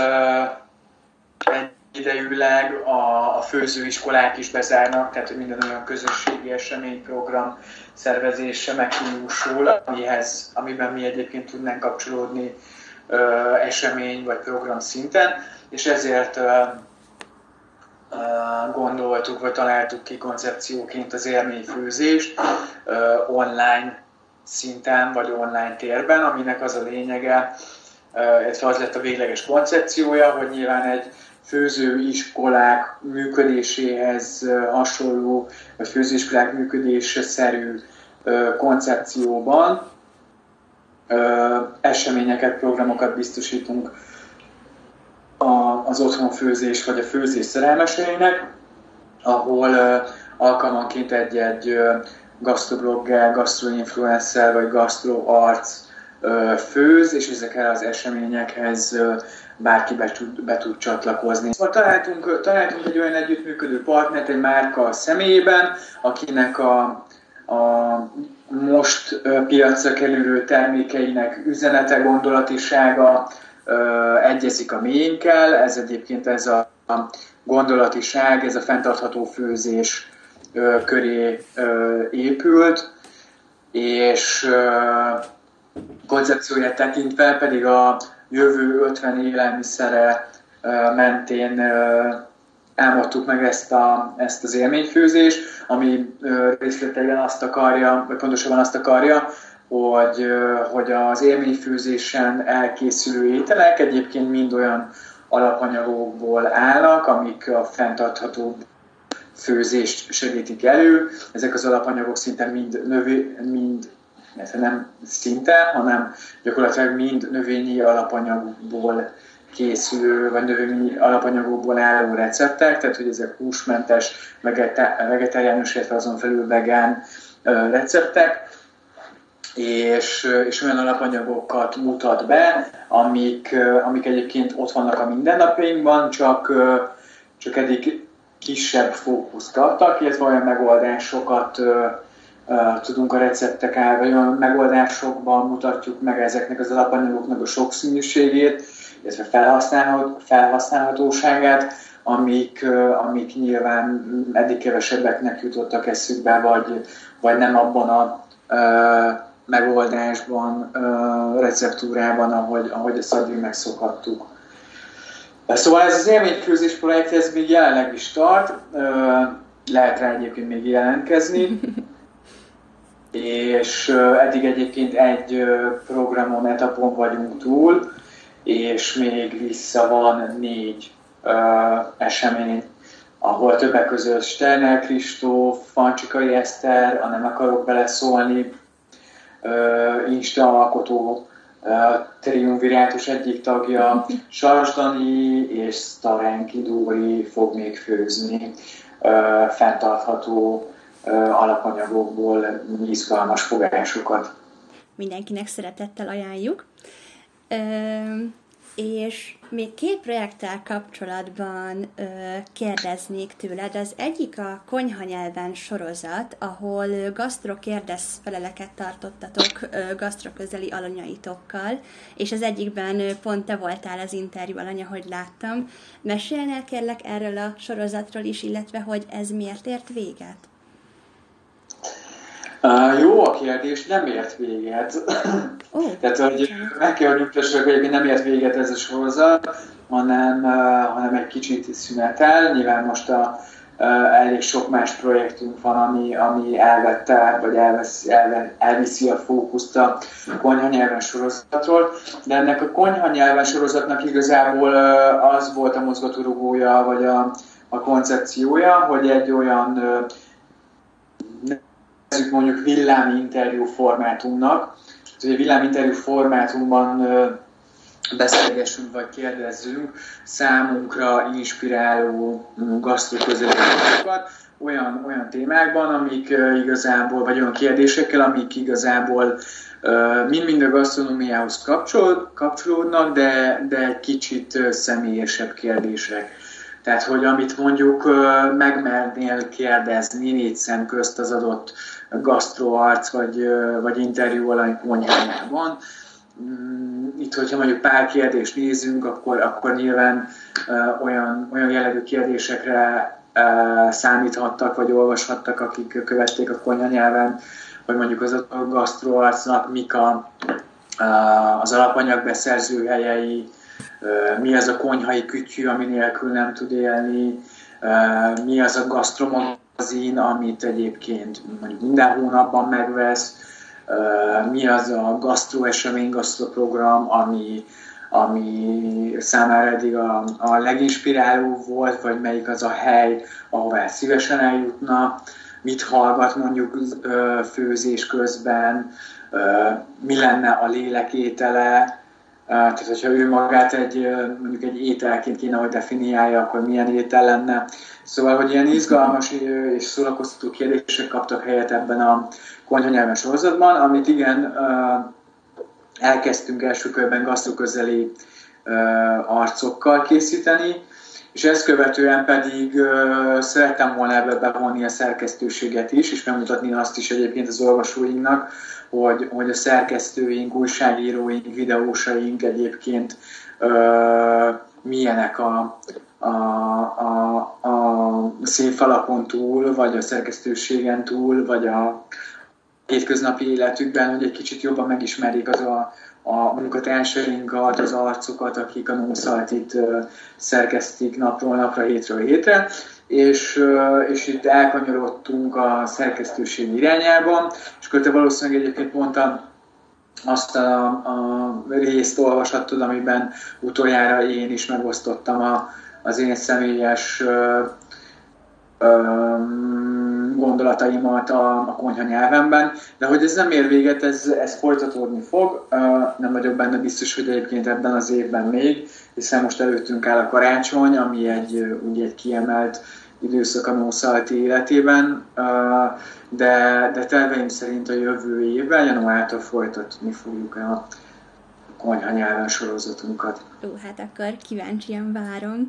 idejűleg a, a főzőiskolák is bezárnak, tehát hogy minden olyan közösségi eseményprogram szervezése meghiúsul, amihez, amiben mi egyébként tudnánk kapcsolódni ö, esemény vagy program szinten, és ezért ö, gondoltuk, vagy találtuk ki koncepcióként az élményfőzést online szinten, vagy online térben, aminek az a lényege, illetve az lett a végleges koncepciója, hogy nyilván egy főzőiskolák működéséhez hasonló, vagy főzőiskolák működése szerű koncepcióban eseményeket, programokat biztosítunk az otthonfőzés vagy a főzés szerelmeseinek, ahol alkalmanként egy-egy gastroblogger, gastroinfluencer vagy gastroarc főz, és ezekkel az eseményekhez bárki be tud, be tud csatlakozni. Szóval találtunk, találtunk egy olyan együttműködő partnert egy márka személyében, akinek a, a most piacra kerülő termékeinek üzenete, gondolatisága egyezik a miénkkel. Ez egyébként ez a gondolatiság, ez a fenntartható főzés köré épült, és koncepcióját tekintve pedig a jövő 50 élelmiszere mentén elmondtuk meg ezt, a, ezt az élményfőzést, ami részleteiben azt akarja, vagy pontosabban azt akarja, hogy, hogy az élményfőzésen elkészülő ételek egyébként mind olyan alapanyagokból állnak, amik a fenntartható főzést segítik elő. Ezek az alapanyagok szinte mind, növé, mind nem szinte, hanem gyakorlatilag mind növényi alapanyagból készülő, vagy növényi alapanyagokból álló receptek, tehát hogy ezek húsmentes, vegetáriánus, illetve azon felül vegán receptek, és, és olyan alapanyagokat mutat be, amik, amik egyébként ott vannak a mindennapjainkban, csak, csak eddig kisebb fókuszt adtak, illetve olyan megoldásokat tudunk a receptek vagy olyan megoldásokban mutatjuk meg ezeknek az alapanyagoknak a sokszínűségét, illetve felhasználhatóságát, amik, amik nyilván eddig kevesebbeknek jutottak eszükbe, vagy, vagy nem abban a megoldásban, receptúrában, ahogy, ahogy ezt addig megszokhattuk. Szóval ez az élményfőzés projekt, ez még jelenleg is tart, lehet rá egyébként még jelentkezni. és eddig egyébként egy programon, etapon vagyunk túl, és még vissza van négy esemény, ahol többek között Sterner Kristóf, Fancsikai Eszter, a Nem akarok beleszólni, Insta alkotó, Triumvirátus egyik tagja, Sarsdani és Starenki Dóri fog még főzni fenntartható alapanyagokból izgalmas fogásokat. Mindenkinek szeretettel ajánljuk. És még két projekttel kapcsolatban ö, kérdeznék tőled. Az egyik a konyha nyelven sorozat, ahol gasztro kérdez feleleket tartottatok ö, gasztro közeli alanyaitokkal, és az egyikben pont te voltál az interjú alanya, hogy láttam. Mesélnél kérlek erről a sorozatról is, illetve hogy ez miért ért véget? Uh, jó a kérdés, nem ért véget. Tehát, hogy meg kell, hogy nyugtassak, hogy nem ért véget ez a sorozat, hanem, uh, hanem egy kicsit szünetel. Nyilván most a, elég sok más projektünk van, ami, ami elvette, vagy elvesz, elve, elviszi a fókuszt a konyha nyelven sorozatról. De ennek a konyha nyelven sorozatnak igazából az volt a mozgatórugója, vagy a, a koncepciója, hogy egy olyan uh, mondjuk villáminterjú formátumnak. Ugye villáminterjú formátumban beszélgessünk vagy kérdezzünk számunkra inspiráló gasztroközelítőket olyan, olyan témákban, amik igazából, vagy olyan kérdésekkel, amik igazából mind-mind a gasztronómiához kapcsolódnak, de, de egy kicsit személyesebb kérdések. Tehát, hogy amit mondjuk megmernél kérdezni négy szem közt az adott gasztroarc vagy, vagy interjú alany konyhájában, mm, itt, hogyha mondjuk pár kérdést nézünk, akkor, akkor nyilván olyan, olyan jellegű kérdésekre számíthattak, vagy olvashattak, akik követték a konyha nyelven, vagy mondjuk az a gasztroarcnak mik a, az alapanyag beszerző helyei, mi az a konyhai kütyű, ami nélkül nem tud élni, mi az a gasztromagazin, amit egyébként mondjuk minden hónapban megvesz, mi az a gasztroesemény, gasztroprogram, ami, ami számára eddig a, a leginspiráló volt, vagy melyik az a hely, ahová szívesen eljutna, mit hallgat mondjuk főzés közben, mi lenne a lélek étele, tehát hogyha ő magát egy, mondjuk egy ételként kéne, hogy definiálja, akkor milyen étel lenne. Szóval, hogy ilyen izgalmas és szórakoztató kérdések kaptak helyet ebben a konyhanyelven sorozatban, amit igen, elkezdtünk első körben gasztroközeli arcokkal készíteni, és ezt követően pedig uh, szerettem volna ebbe bevonni a szerkesztőséget is, és megmutatni azt is egyébként az olvasóinknak, hogy, hogy a szerkesztőink, újságíróink, videósaink egyébként uh, milyenek a, a, a, a színfalakon túl, vagy a szerkesztőségen túl, vagy a hétköznapi életükben, hogy egy kicsit jobban megismerjék az a, a munkatársainkat, az arcokat, akik a Nószaltit szerkesztik napról napra, hétről hétre, és, és itt elkanyarodtunk a szerkesztőség irányában, és akkor te valószínűleg egyébként mondtam, azt a, a részt olvashattad, amiben utoljára én is megosztottam a, az én személyes ö, ö, gondolataimat a, a konyha nyelvemben, de hogy ez nem ér véget, ez, ez folytatódni fog. Nem vagyok benne biztos, hogy egyébként ebben az évben még, hiszen most előttünk áll a karácsony, ami egy, ugye egy kiemelt időszak a Nószalti életében, de, de terveim szerint a jövő évben, januártól folytatni fogjuk a konyha nyelven sorozatunkat. Ó, hát akkor kíváncsian várom.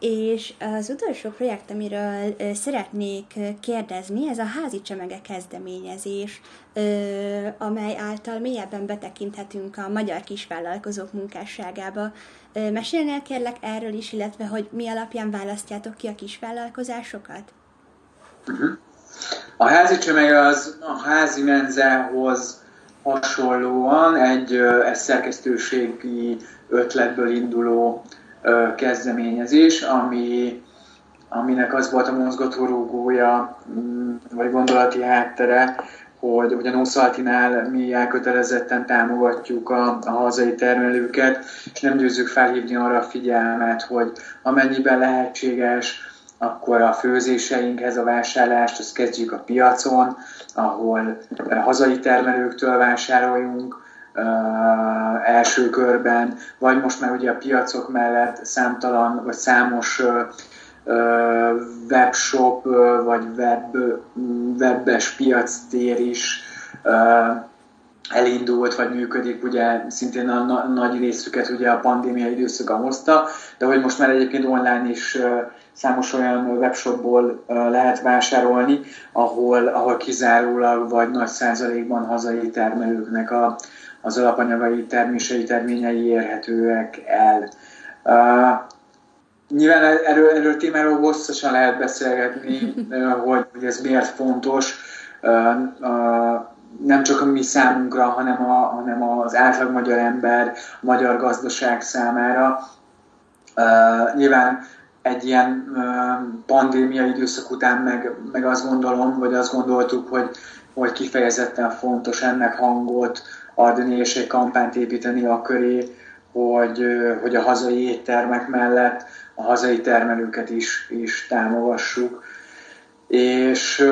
És az utolsó projekt, amiről szeretnék kérdezni, ez a házi csemege kezdeményezés, amely által mélyebben betekinthetünk a magyar kisvállalkozók munkásságába. Mesélnél kérlek erről is, illetve hogy mi alapján választjátok ki a kisvállalkozásokat? Uh-huh. A házi csemege az a házi menzához hasonlóan egy, egy szerkesztőségi ötletből induló kezdeményezés, ami, aminek az volt a mozgatórugója, mm, vagy gondolati háttere, hogy ugye Nószaltinál mi elkötelezetten támogatjuk a, a hazai termelőket, és nem győzzük felhívni arra a figyelmet, hogy amennyiben lehetséges, akkor a főzéseinkhez a vásárlást azt kezdjük a piacon, ahol hazai termelőktől vásároljunk, első körben, vagy most már ugye a piacok mellett számtalan, vagy számos webshop, vagy web, webbes piactér is elindult, vagy működik, ugye szintén a na- nagy részüket ugye a pandémia időszaka hozta, de hogy most már egyébként online is számos olyan webshopból lehet vásárolni, ahol, ahol kizárólag vagy nagy százalékban hazai termelőknek a, az alapanyagai termései terményei érhetőek el. Uh, nyilván erről, erről témáról hosszasan lehet beszélgetni, hogy, hogy ez miért fontos, uh, uh, nem csak a mi számunkra, hanem, a, hanem az átlag magyar ember, a magyar gazdaság számára. Uh, nyilván egy ilyen uh, pandémia időszak után meg, meg azt gondolom, vagy azt gondoltuk, hogy, hogy kifejezetten fontos ennek hangot adni, és egy kampányt építeni a köré, hogy, hogy a hazai éttermek mellett a hazai termelőket is, is támogassuk. És,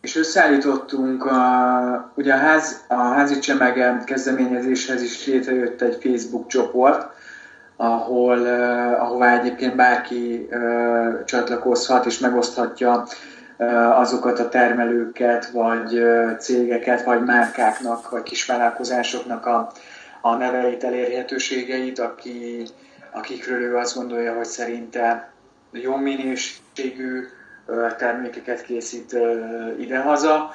és összeállítottunk, a, ugye a, ház, a házi csemege kezdeményezéshez is létrejött egy Facebook csoport, ahol, ahová egyébként bárki csatlakozhat és megoszthatja azokat a termelőket, vagy cégeket, vagy márkáknak, vagy kisvállalkozásoknak a, a neveit, elérhetőségeit, aki, akikről ő azt gondolja, hogy szerinte jó minőségű termékeket készít idehaza,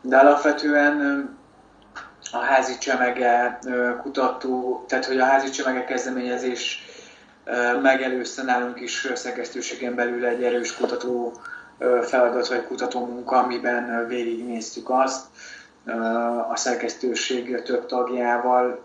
de alapvetően a házi csemege kutató, tehát hogy a házi csemege kezdeményezés megelőzte nálunk is szerkesztőségen belül egy erős kutató feladat vagy kutató munka, amiben végignéztük azt a szerkesztőség több tagjával,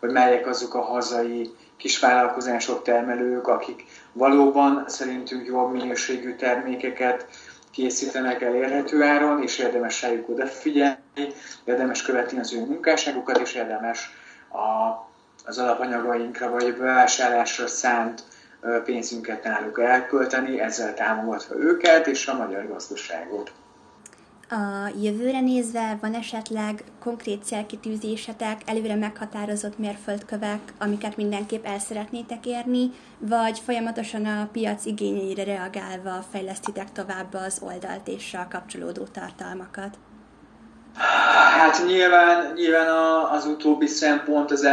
hogy melyek azok a hazai kisvállalkozások, termelők, akik valóban szerintünk jobb minőségű termékeket készítenek elérhető áron, és érdemes rájuk odafigyelni, érdemes követni az ő munkásságukat, és érdemes a, az alapanyagainkra vagy bevásárlásra szánt pénzünket náluk elkölteni, ezzel támogatva őket és a magyar gazdaságot. A jövőre nézve van esetleg konkrét célkitűzésetek, előre meghatározott mérföldkövek, amiket mindenképp el szeretnétek érni, vagy folyamatosan a piac igényeire reagálva fejlesztitek tovább az oldalt és a kapcsolódó tartalmakat? Hát nyilván, nyilván az utóbbi szempont az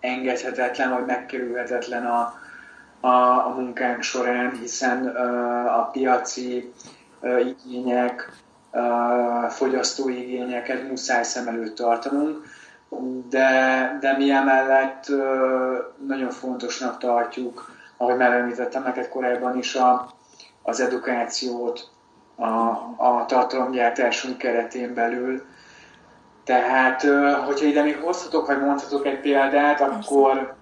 elengedhetetlen, vagy megkerülhetetlen a, a, a munkánk során, hiszen a piaci igények, fogyasztói igényeket muszáj szem előtt tartanunk, de, de mi emellett nagyon fontosnak tartjuk, ahogy már említettem neked korábban is, a, az edukációt a, a tartalomgyártásunk keretén belül. Tehát, hogyha ide még hozhatok, vagy mondhatok egy példát, akkor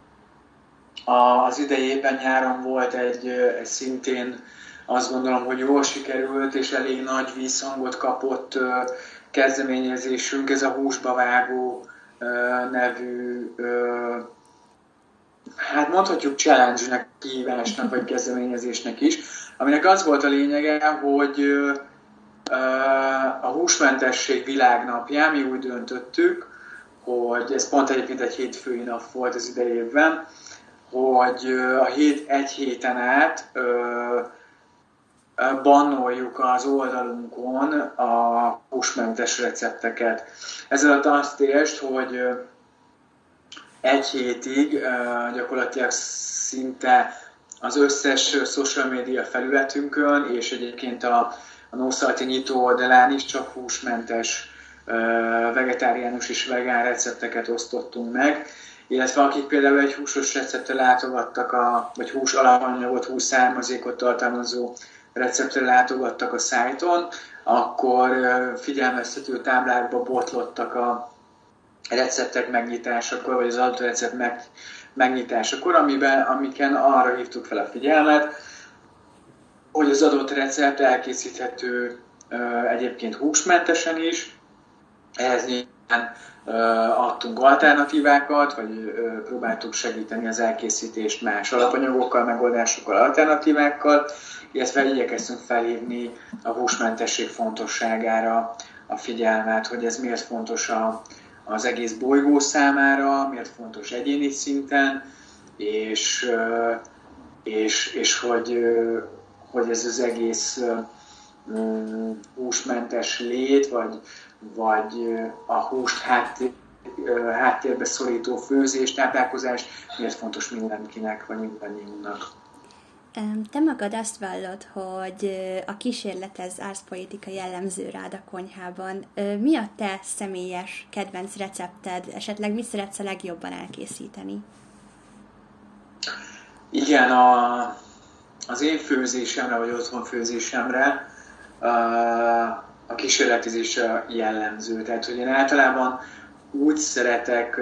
az idejében nyáron volt egy, egy szintén azt gondolom, hogy jól sikerült, és elég nagy visszhangot kapott kezdeményezésünk, ez a húsba vágó nevű, hát mondhatjuk challenge-nek, kihívásnak, vagy kezdeményezésnek is, aminek az volt a lényege, hogy a húsmentesség világnapján mi úgy döntöttük, hogy ez pont egyébként egy hétfői nap volt az idejében, hogy a hét, egy héten át bannoljuk az oldalunkon a húsmentes recepteket. Ez alatt azt értsd, hogy egy hétig gyakorlatilag szinte az összes social media felületünkön, és egyébként a, a Nószalti nyitó oldalán is csak húsmentes, vegetáriánus és vegán recepteket osztottunk meg, illetve akik például egy húsos receptre látogattak, a, vagy hús alapanyagot, hús származékot tartalmazó receptre látogattak a szájton, akkor figyelmeztető táblákba botlottak a receptek megnyitásakor, vagy az adott recept meg, megnyitásakor, amiben, amiken arra hívtuk fel a figyelmet, hogy az adott recept elkészíthető egyébként húsmentesen is, ehhez nyilván adtunk alternatívákat, vagy próbáltuk segíteni az elkészítést más alapanyagokkal, megoldásokkal, alternatívákkal, illetve igyekeztünk felhívni a húsmentesség fontosságára a figyelmet, hogy ez miért fontos a, az egész bolygó számára, miért fontos egyéni szinten, és, és, és hogy, hogy ez az egész húsmentes lét, vagy, vagy a húst háttér, háttérbe szorító főzés, táplálkozás miért fontos mindenkinek, vagy mindannyiunknak. Te magad azt vallod, hogy a kísérletez árszpolitika jellemző rád a konyhában. Mi a te személyes kedvenc recepted? Esetleg mit szeretsz a legjobban elkészíteni? Igen, a, az én főzésemre, vagy otthon főzésemre a, a kísérletezés jellemző. Tehát, hogy én általában úgy szeretek,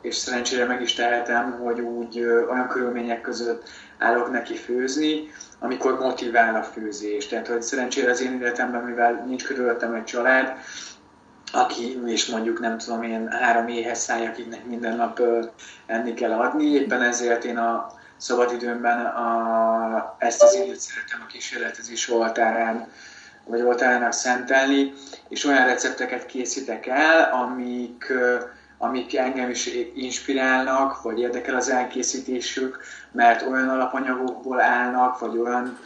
és szerencsére meg is tehetem, hogy úgy olyan körülmények között állok neki főzni, amikor motivál a főzés. Tehát, hogy szerencsére az én életemben, mivel nincs körülöttem egy család, aki és mondjuk nem tudom én három éhes száj, akiknek minden nap enni kell adni, éppen ezért én a szabadidőmben a, ezt az időt szeretem a kísérletezés oltárán, vagy oltárának szentelni, és olyan recepteket készítek el, amik amik engem is inspirálnak, vagy érdekel az elkészítésük, mert olyan alapanyagokból állnak, vagy olyan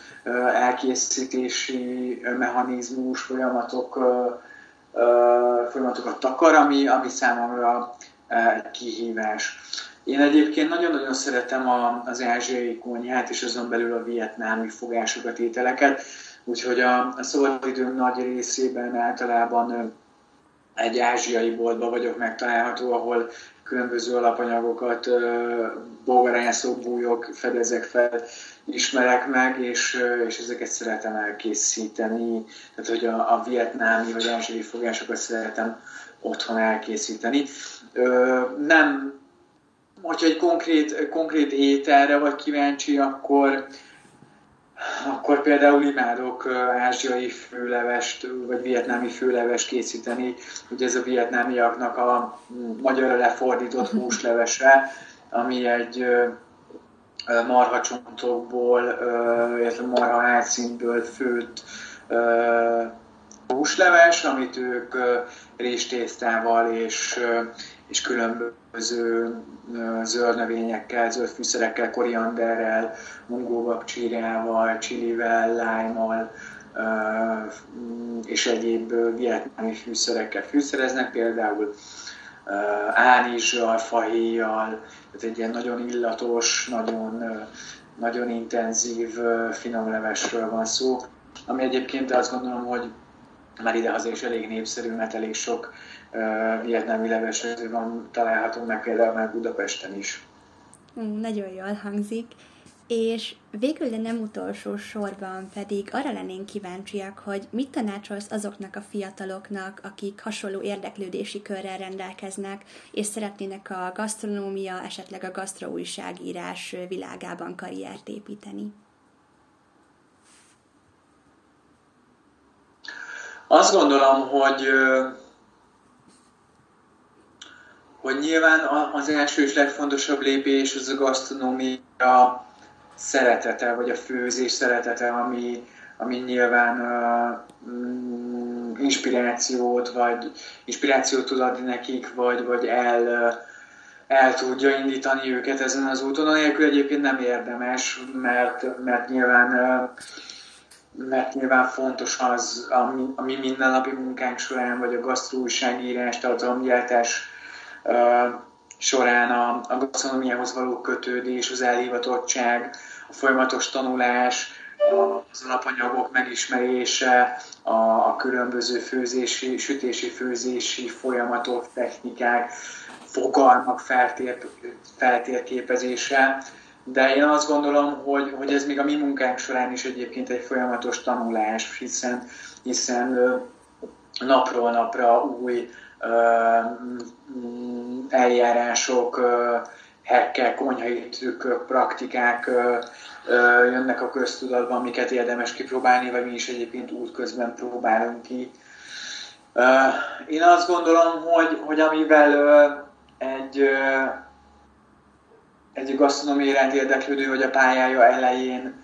elkészítési mechanizmus, folyamatok, folyamatokat takar, ami, ami számomra kihívás. Én egyébként nagyon-nagyon szeretem az ázsiai konyhát, és azon belül a vietnámi fogásokat, ételeket, úgyhogy a, a szabadidőm nagy részében általában egy ázsiai boltban vagyok megtalálható, ahol különböző alapanyagokat, bogarászok, bújok fedezek fel, ismerek meg, és, és ezeket szeretem elkészíteni. Tehát, hogy a, a vietnámi vagy ázsiai fogásokat szeretem otthon elkészíteni. Nem, hogyha egy konkrét, konkrét ételre vagy kíváncsi, akkor, akkor például imádok ázsiai főlevest, vagy vietnámi főlevest készíteni. Ugye ez a vietnámiaknak a magyarra lefordított húslevese, ami egy marhacsontokból, illetve marha átszínből főtt húsleves, amit ők rizstésztával és, és különböző zöld növényekkel, zöld fűszerekkel, korianderrel, mungóbakcsírával, csilivel, lájmal és egyéb vietnámi fűszerekkel fűszereznek, például ánizsal, fahéjjal, tehát egy ilyen nagyon illatos, nagyon, nagyon intenzív, finom levesről van szó, ami egyébként azt gondolom, hogy már idehaza is elég népszerű, mert elég sok vietnámi levesről van található meg például már Budapesten is. Mm, nagyon jól hangzik. És végül, de nem utolsó sorban pedig arra lennénk kíváncsiak, hogy mit tanácsolsz azoknak a fiataloknak, akik hasonló érdeklődési körrel rendelkeznek, és szeretnének a gasztronómia, esetleg a gasztroújságírás világában karriert építeni? Azt gondolom, hogy hogy nyilván az első és legfontosabb lépés az a gasztronómia szeretete, vagy a főzés szeretete, ami, ami nyilván uh, inspirációt, vagy inspirációt tud adni nekik, vagy, vagy el, el tudja indítani őket ezen az úton. Anélkül egyébként nem érdemes, mert, mert nyilván mert nyilván fontos az, ami, ami mindennapi munkánk során, vagy a gasztróújságírás, tartalomgyártás uh, során a, a gasztronómiához való kötődés, az elhivatottság, a folyamatos tanulás, az alapanyagok megismerése, a, a különböző főzési, sütési, főzési folyamatok, technikák, fogalmak feltér, feltérképezése, de én azt gondolom, hogy, hogy ez még a mi munkánk során is egyébként egy folyamatos tanulás, hiszen, hiszen napról napra új eljárások, hekkek, konyhai trükkök, praktikák jönnek a köztudatba, amiket érdemes kipróbálni, vagy mi is egyébként útközben próbálunk ki. Én azt gondolom, hogy, hogy amivel egy, egy gasztronómi iránt érdeklődő, vagy a pályája elején,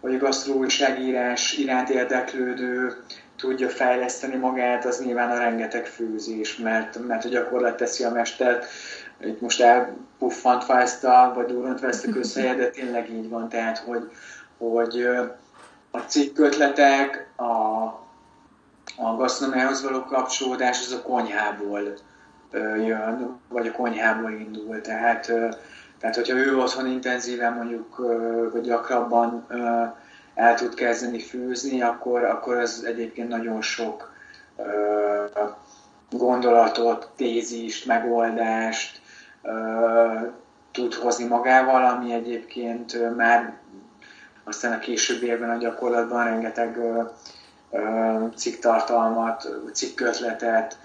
vagy a gasztróújságírás iránt érdeklődő tudja fejleszteni magát, az nyilván a rengeteg főzés, mert, mert a gyakorlat teszi a mestert. Itt most elpuffantva ezt a, vagy durrantva ezt a közhelye, de tényleg így van, tehát, hogy, hogy a cikkötletek, a, a gasztronómiához való kapcsolódás az a konyhából jön, vagy a konyhából indul. Tehát, tehát hogyha ő otthon intenzíven mondjuk, vagy gyakrabban el tud kezdeni fűzni, akkor, akkor ez egyébként nagyon sok uh, gondolatot, tézist, megoldást uh, tud hozni magával, ami egyébként már aztán a későbbi évben a gyakorlatban rengeteg uh, uh, cikktartalmat, cikkötletet,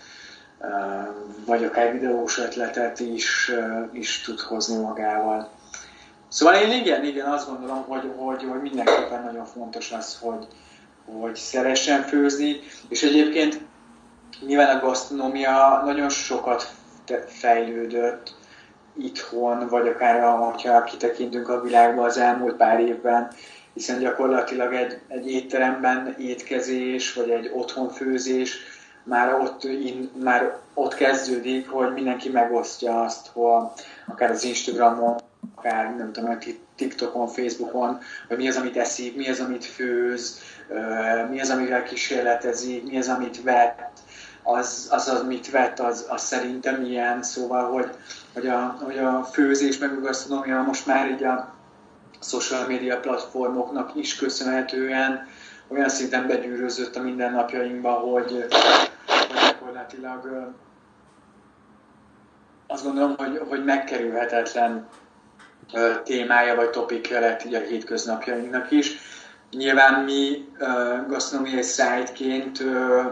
vagy akár videós ötletet is, is tud hozni magával. Szóval én igen, igen, azt gondolom, hogy, hogy, hogy mindenképpen nagyon fontos az, hogy, hogy szeressen főzni, és egyébként nyilván a gasztronómia nagyon sokat fejlődött itthon, vagy akár ha kitekintünk a világba az elmúlt pár évben, hiszen gyakorlatilag egy, egy étteremben étkezés, vagy egy otthonfőzés már ott, in, már ott kezdődik, hogy mindenki megosztja azt, hogy akár az Instagramon, akár nem tudom, TikTokon, Facebookon, hogy mi az, amit eszik, mi az, amit főz, mi az, amivel kísérletezik, mi az, amit vett, az, az, az mit vett, az, az szerintem ilyen, szóval, hogy, hogy, a, hogy a főzés, meg a gasztronómia most már így a social media platformoknak is köszönhetően olyan szinten begyűrözött a mindennapjainkba, hogy, gyakorlatilag azt gondolom, hogy, hogy megkerülhetetlen témája vagy topikja lett így a hétköznapjainknak is. Nyilván mi uh, gasztronómiai szájtként uh,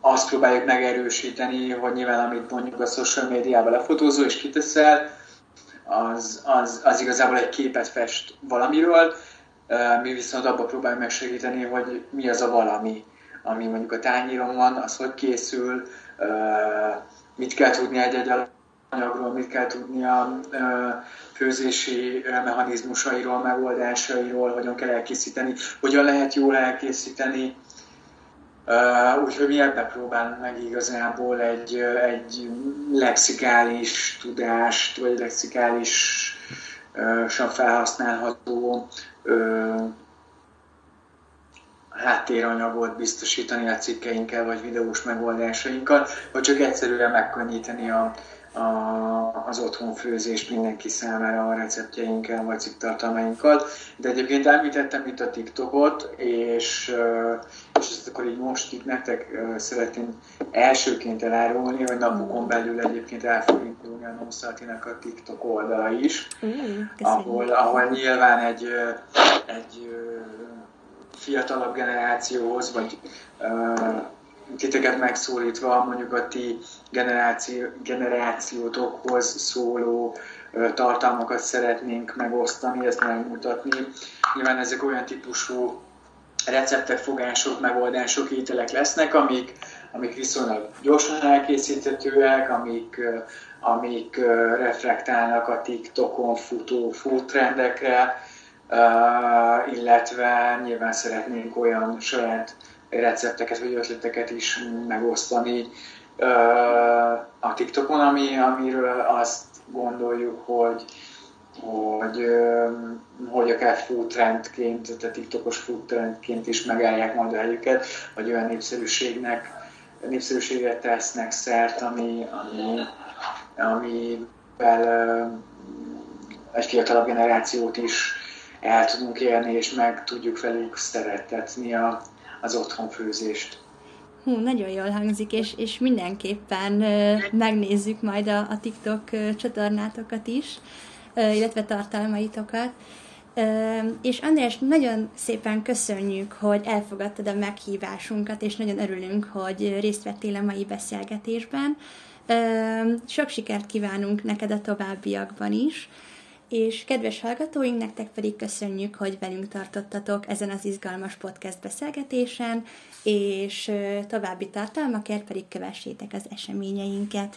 azt próbáljuk megerősíteni, hogy nyilván amit mondjuk a social médiában lefotózol és kiteszel, az, az, az igazából egy képet fest valamiről, mi viszont abban próbáljuk megsegíteni, hogy mi az a valami, ami mondjuk a tányíron van, az hogy készül, mit kell tudni egy-egy anyagról, mit kell tudni a főzési mechanizmusairól, megoldásairól, hogyan kell elkészíteni, hogyan lehet jól elkészíteni. Úgyhogy mi ebben próbálunk meg igazából egy, egy lexikális tudást, vagy lexikálisan felhasználható háttéranyagot biztosítani a cikkeinkkel, vagy videós megoldásainkkal, vagy csak egyszerűen megkönnyíteni a, a, az otthonfőzést mindenki számára a receptjeinkkel, vagy cikktartalmainkkal. De egyébként említettem itt a TikTokot, és, és ezt akkor így most itt nektek szeretném elsőként elárulni, hogy napokon belül egyébként el fog indulni a Nószatinak a TikTok oldala is, mm, ahol, ahol nyilván egy, egy fiatalabb generációhoz, vagy titeket megszólítva mondjuk a ti generáció, generációtokhoz szóló tartalmakat szeretnénk megosztani, ezt megmutatni. Nyilván ezek olyan típusú receptek, fogások, megoldások, ételek lesznek, amik, amik viszonylag gyorsan elkészíthetőek, amik, amik reflektálnak a TikTokon futó food trendekre, Uh, illetve nyilván szeretnénk olyan saját recepteket vagy ötleteket is megosztani a TikTokon, ami, amiről azt gondoljuk, hogy hogy, hogy akár food trendként, tehát TikTokos food trendként is megállják majd a helyüket, vagy olyan népszerűségnek, népszerűséget tesznek szert, ami, ami, amivel egy fiatalabb generációt is el tudunk élni, és meg tudjuk velük szeretetni a, az otthonfőzést. Hú, nagyon jól hangzik, és, és mindenképpen uh, megnézzük majd a, a TikTok csatornátokat is, uh, illetve tartalmaitokat. És András, nagyon szépen köszönjük, hogy elfogadtad a meghívásunkat, és nagyon örülünk, hogy részt vettél a mai beszélgetésben. Sok sikert kívánunk neked a továbbiakban is és kedves hallgatóink, nektek pedig köszönjük, hogy velünk tartottatok ezen az izgalmas podcast beszélgetésen, és további tartalmakért pedig kövessétek az eseményeinket.